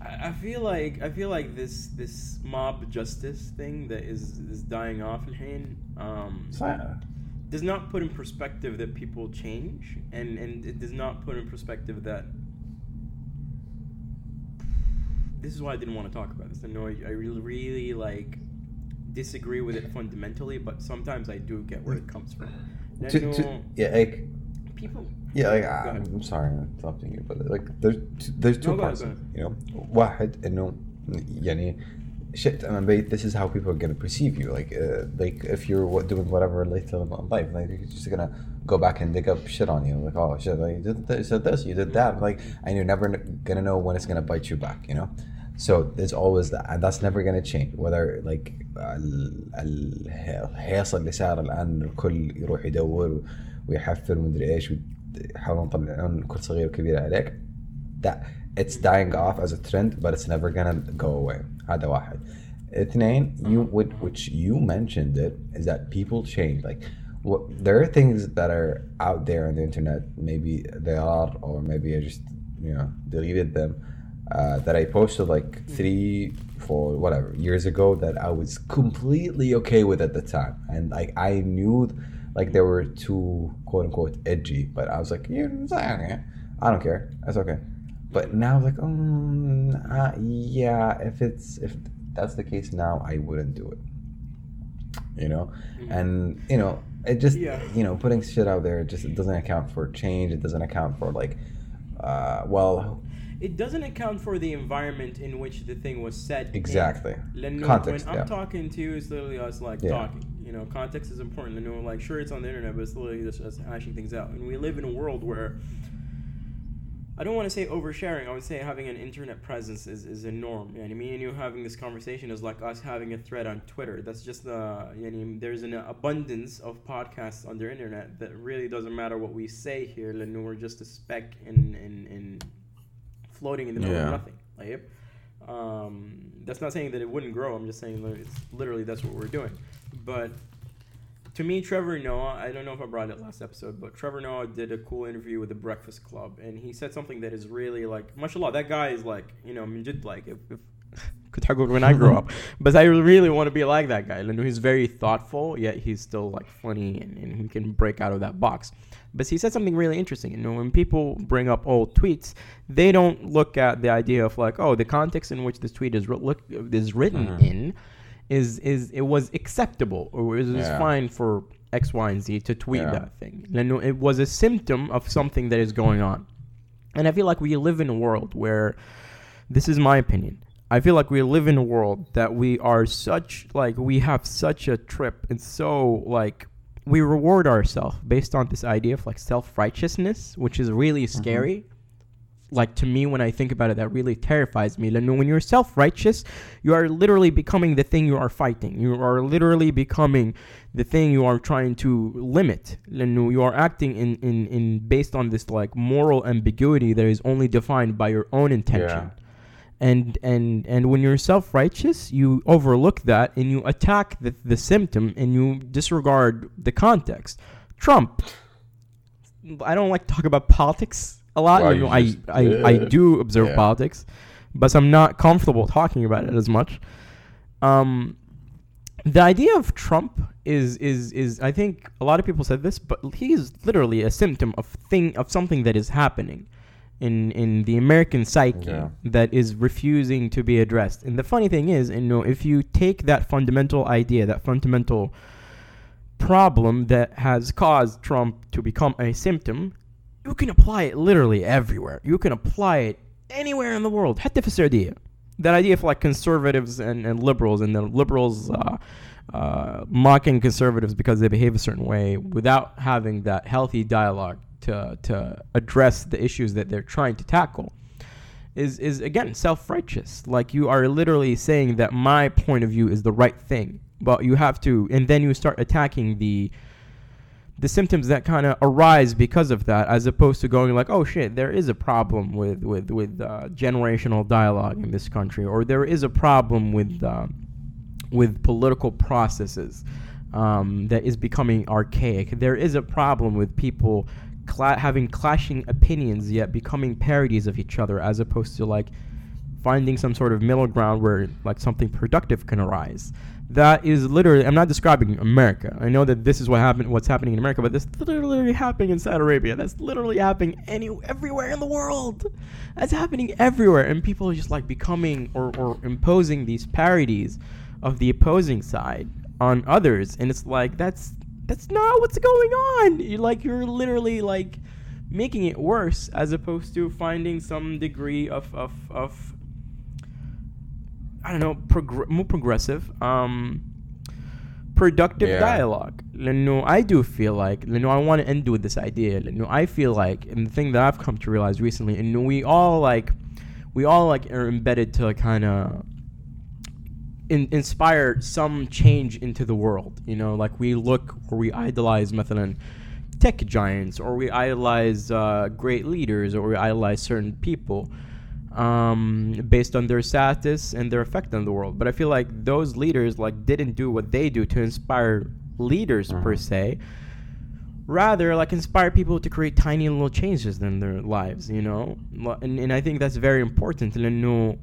I I feel like I feel like this this mob justice thing that is is dying off in Hain um, not- does not put in perspective that people change, and and it does not put in perspective that this is why I didn't want to talk about this. I know I, I really really like disagree with it fundamentally, but sometimes I do get where it comes from. to, to, لأنه yeah like people. Yeah, like ahead. I'm, I'm sorry I'm interrupting you, but like there's t- there's two No, go ahead, parts. go ahead. You know, واحد إنه يعني shit. I mean, this is how people are gonna perceive you. Like, uh, like if you're what, doing whatever later in life, like you're just gonna go back and dig up shit on you. Like, oh shit, like you did this, you did this, you did that. Like, and you're never n- gonna know when it's gonna bite you back. You know. So there's always that, and that's never gonna change. Whether like ال- ال- الهيصة اللي صار الآن الكل يروح يدور ويحفر ومدري ايش ويحاولون يطلعون كل صغير وكبير عليك. That it's dying off as a trend, but it's never gonna go away. هذا واحد. اثنين, you would which you mentioned it is that people change. Like, what there are things that are out there on the internet. Maybe they are, or maybe I just you know deleted them. Uh, that I posted like three, four, whatever years ago that I was completely okay with at the time, and like I knew like they were too quote unquote edgy, but I was like, yeah, it's like, okay. I don't care, that's okay. But now I'm like, um, yeah, if it's if that's the case now, I wouldn't do it. You know, mm-hmm. and you know, it just yeah. you know, putting shit out there it just it doesn't account for change. It doesn't account for like, uh, well, it doesn't account for the environment in which the thing was said. Exactly. Context, when I'm yeah. talking to you, it's literally us like yeah. talking. You know, context is important. Leno, like, sure, it's on the internet, but it's literally just us hashing things out. And we live in a world where I don't want to say oversharing. I would say having an internet presence is, is a norm. You know, me and you having this conversation is like us having a thread on Twitter. That's just the you know, there's an abundance of podcasts on the internet that really doesn't matter what we say here. Like, we're just a speck in in, in floating in the middle yeah. of nothing. Like, um, that's not saying that it wouldn't grow. I'm just saying it's literally that's what we're doing. But to me, Trevor Noah, I don't know if I brought it last episode, but Trevor Noah did a cool interview with the Breakfast Club, and he said something that is really like, mashallah, that guy is like, you know, Minjid, like, if, if could talk when I grow up. But I really want to be like that guy. Lando, he's very thoughtful, yet he's still like funny and, and, he can break out of that box. But he said something really interesting. You know, when people bring up old tweets, they don't look at the idea of like, oh, the context in which this tweet is, re- look, is written mm-hmm. in is is it was acceptable or it was yeah. fine for X, Y, and Z to tweet yeah. that thing. And it was a symptom of something that is going on. And I feel like we live in a world where this is my opinion. I feel like we live in a world that we are such like we have such a trip and so like we reward ourselves based on this idea of like self righteousness, which is really mm-hmm. scary. Mm-hmm like to me when I think about it that really terrifies me. And when you're self-righteous, you are literally becoming the thing you are fighting. You are literally becoming the thing you are trying to limit. And you are acting in, in, in based on this like moral ambiguity that is only defined by your own intention. Yeah. And, and and when you're self-righteous, you overlook that and you attack the, the symptom and you disregard the context. Trump. I don't like to talk about politics a lot. Well, you know, I, just I, did. I do observe Yeah. politics, but I'm not comfortable talking about it as much. Um, the idea of Trump is is is I think a lot of people said this, but he is literally a symptom of thing of something that is happening in in the American psyche Yeah. that is refusing to be addressed. And the funny thing is, you know, if you take that fundamental idea, that fundamental problem that has caused Trump to become a symptom, you can apply it literally everywhere. You can apply it anywhere in the world. حتى في السعودية. That idea of like conservatives and, and liberals and the liberals uh, uh, mocking conservatives because they behave a certain way without having that healthy dialogue to, to address the issues that they're trying to tackle is is again self-righteous like you are literally saying that my point of view is the right thing but you have to and then you start attacking the the symptoms that kind of arise because of that as opposed to going like oh shit there is a problem with with with uh, generational dialogue in this country or there is a problem with um, with political processes um, that is becoming archaic. There is a problem with people cla- having clashing opinions yet becoming parodies of each other as opposed to like finding some sort of middle ground where like something productive can arise that is literally i'm not describing america. I know that this is what happened what's happening in america but this literally happening in saudi arabia. That's literally happening any everywhere in the world. That's happening everywhere and people are just like becoming or, or imposing these parodies of the opposing side on others and it's like that's that's not what's going on. You're like you're literally like making it worse as opposed to finding some degree of of of I don't know, more progressive, um, productive yeah. dialogue. You know, I do feel like, you know, I want to end with this idea. You know, I feel like, and the thing that I've come to realize recently, and we all like, we all like are embedded to kind of in, inspire some change into the world. You know, like we look or we idolize, methadone tech giants or we idolize uh, great leaders or we idolize certain people um, based on their status and their effect on the world. But I feel like those leaders like didn't do what they do to inspire leaders per mm-hmm. se. Rather, like inspire people to create tiny little changes in their lives, you know. And, and I think that's very important. And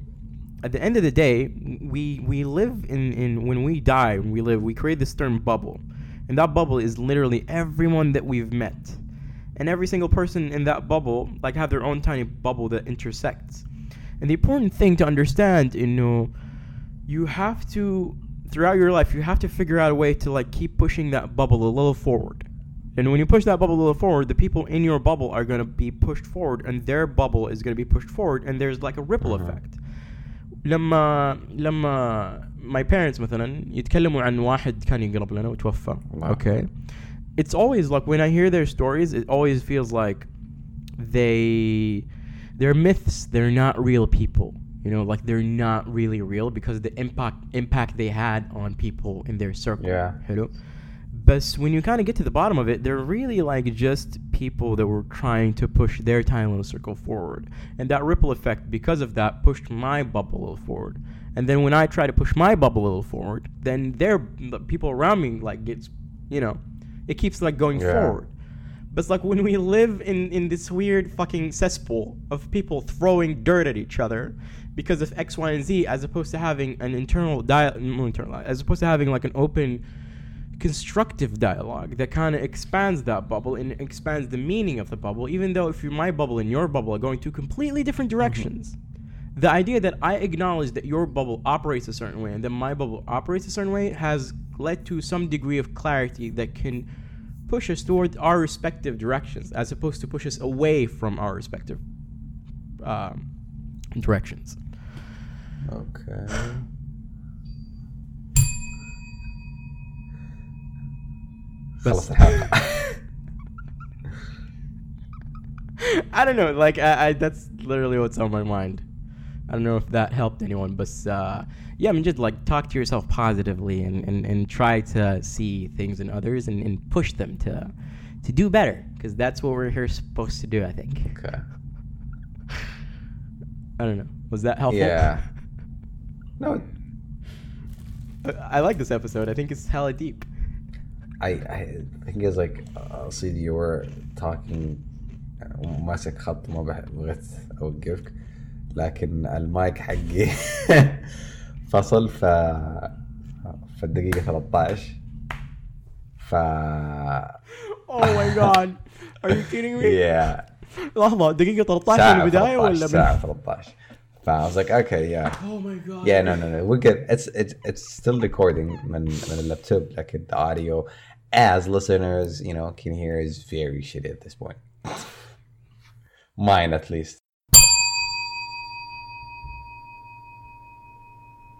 at the end of the day, we we live in, in when we die, when we live, we create this term bubble, and that bubble is literally everyone that we've met and every single person in that bubble like have their own tiny bubble that intersects And the important thing to understand, you know, you have to throughout your life, you have to figure out a way to like keep pushing that bubble a little forward. And when you push that bubble a little forward, the people in your bubble are going to be pushed forward and their bubble is going to be pushed forward and there's like a ripple Mhm. effect. لما لما my parents مثلا يتكلموا عن واحد كان يقرب لنا وتوفى الله okay it's always like when I hear their stories it always feels like they they're myths. They're not real people. You know, like they're not really real because the impact impact they had on people in their circle. Yeah. You know? But when you kind of get to the bottom of it, they're really like just people that were trying to push their tiny little circle forward. And that ripple effect, because of that, pushed my bubble a little forward. And then when I try to push my bubble a little forward, then their the people around me like gets, you know, it keeps like going yeah. forward. But it's like when we live in, in this weird fucking cesspool of people throwing dirt at each other because of X, Y, and Z, as opposed to having an internal dialogue, mm, internal, as opposed to having like an open, constructive dialogue that kind of expands that bubble and expands the meaning of the bubble, even though if my bubble and your bubble are going two completely different mm-hmm. directions. The idea that I acknowledge that your bubble operates a certain way and that my bubble operates a certain way has led to some degree of clarity that can push us toward our respective directions as opposed to push us away from our respective um, directions. Okay. I don't know. Like I, I, that's literally what's on my mind. I don't know if that helped anyone, but uh, yeah, I mean, just like talk to yourself positively and, and, and try to see things in others and, and push them to to do better because that's what we're here supposed to do. I think. Okay. I don't know. Was that helpful? Yeah. No, I, I like this episode. I think it's hella deep. I I think it's like uh, see you were talking وماسك خط ما بح- بغيت اوقفك لكن المايك حقي فصل ف في الدقيقة 13 ف Oh my god. Are you kidding me? yeah لحظة دقيقة 13 من البداية 13 ولا من... ساعة 13 ف I was like okay yeah Oh my god. Yeah, no, no, no. We're good. It's it's it's still recording من من اللابتوب لكن the audio as listeners, you know, can hear is very shitty at this point. Mine at least.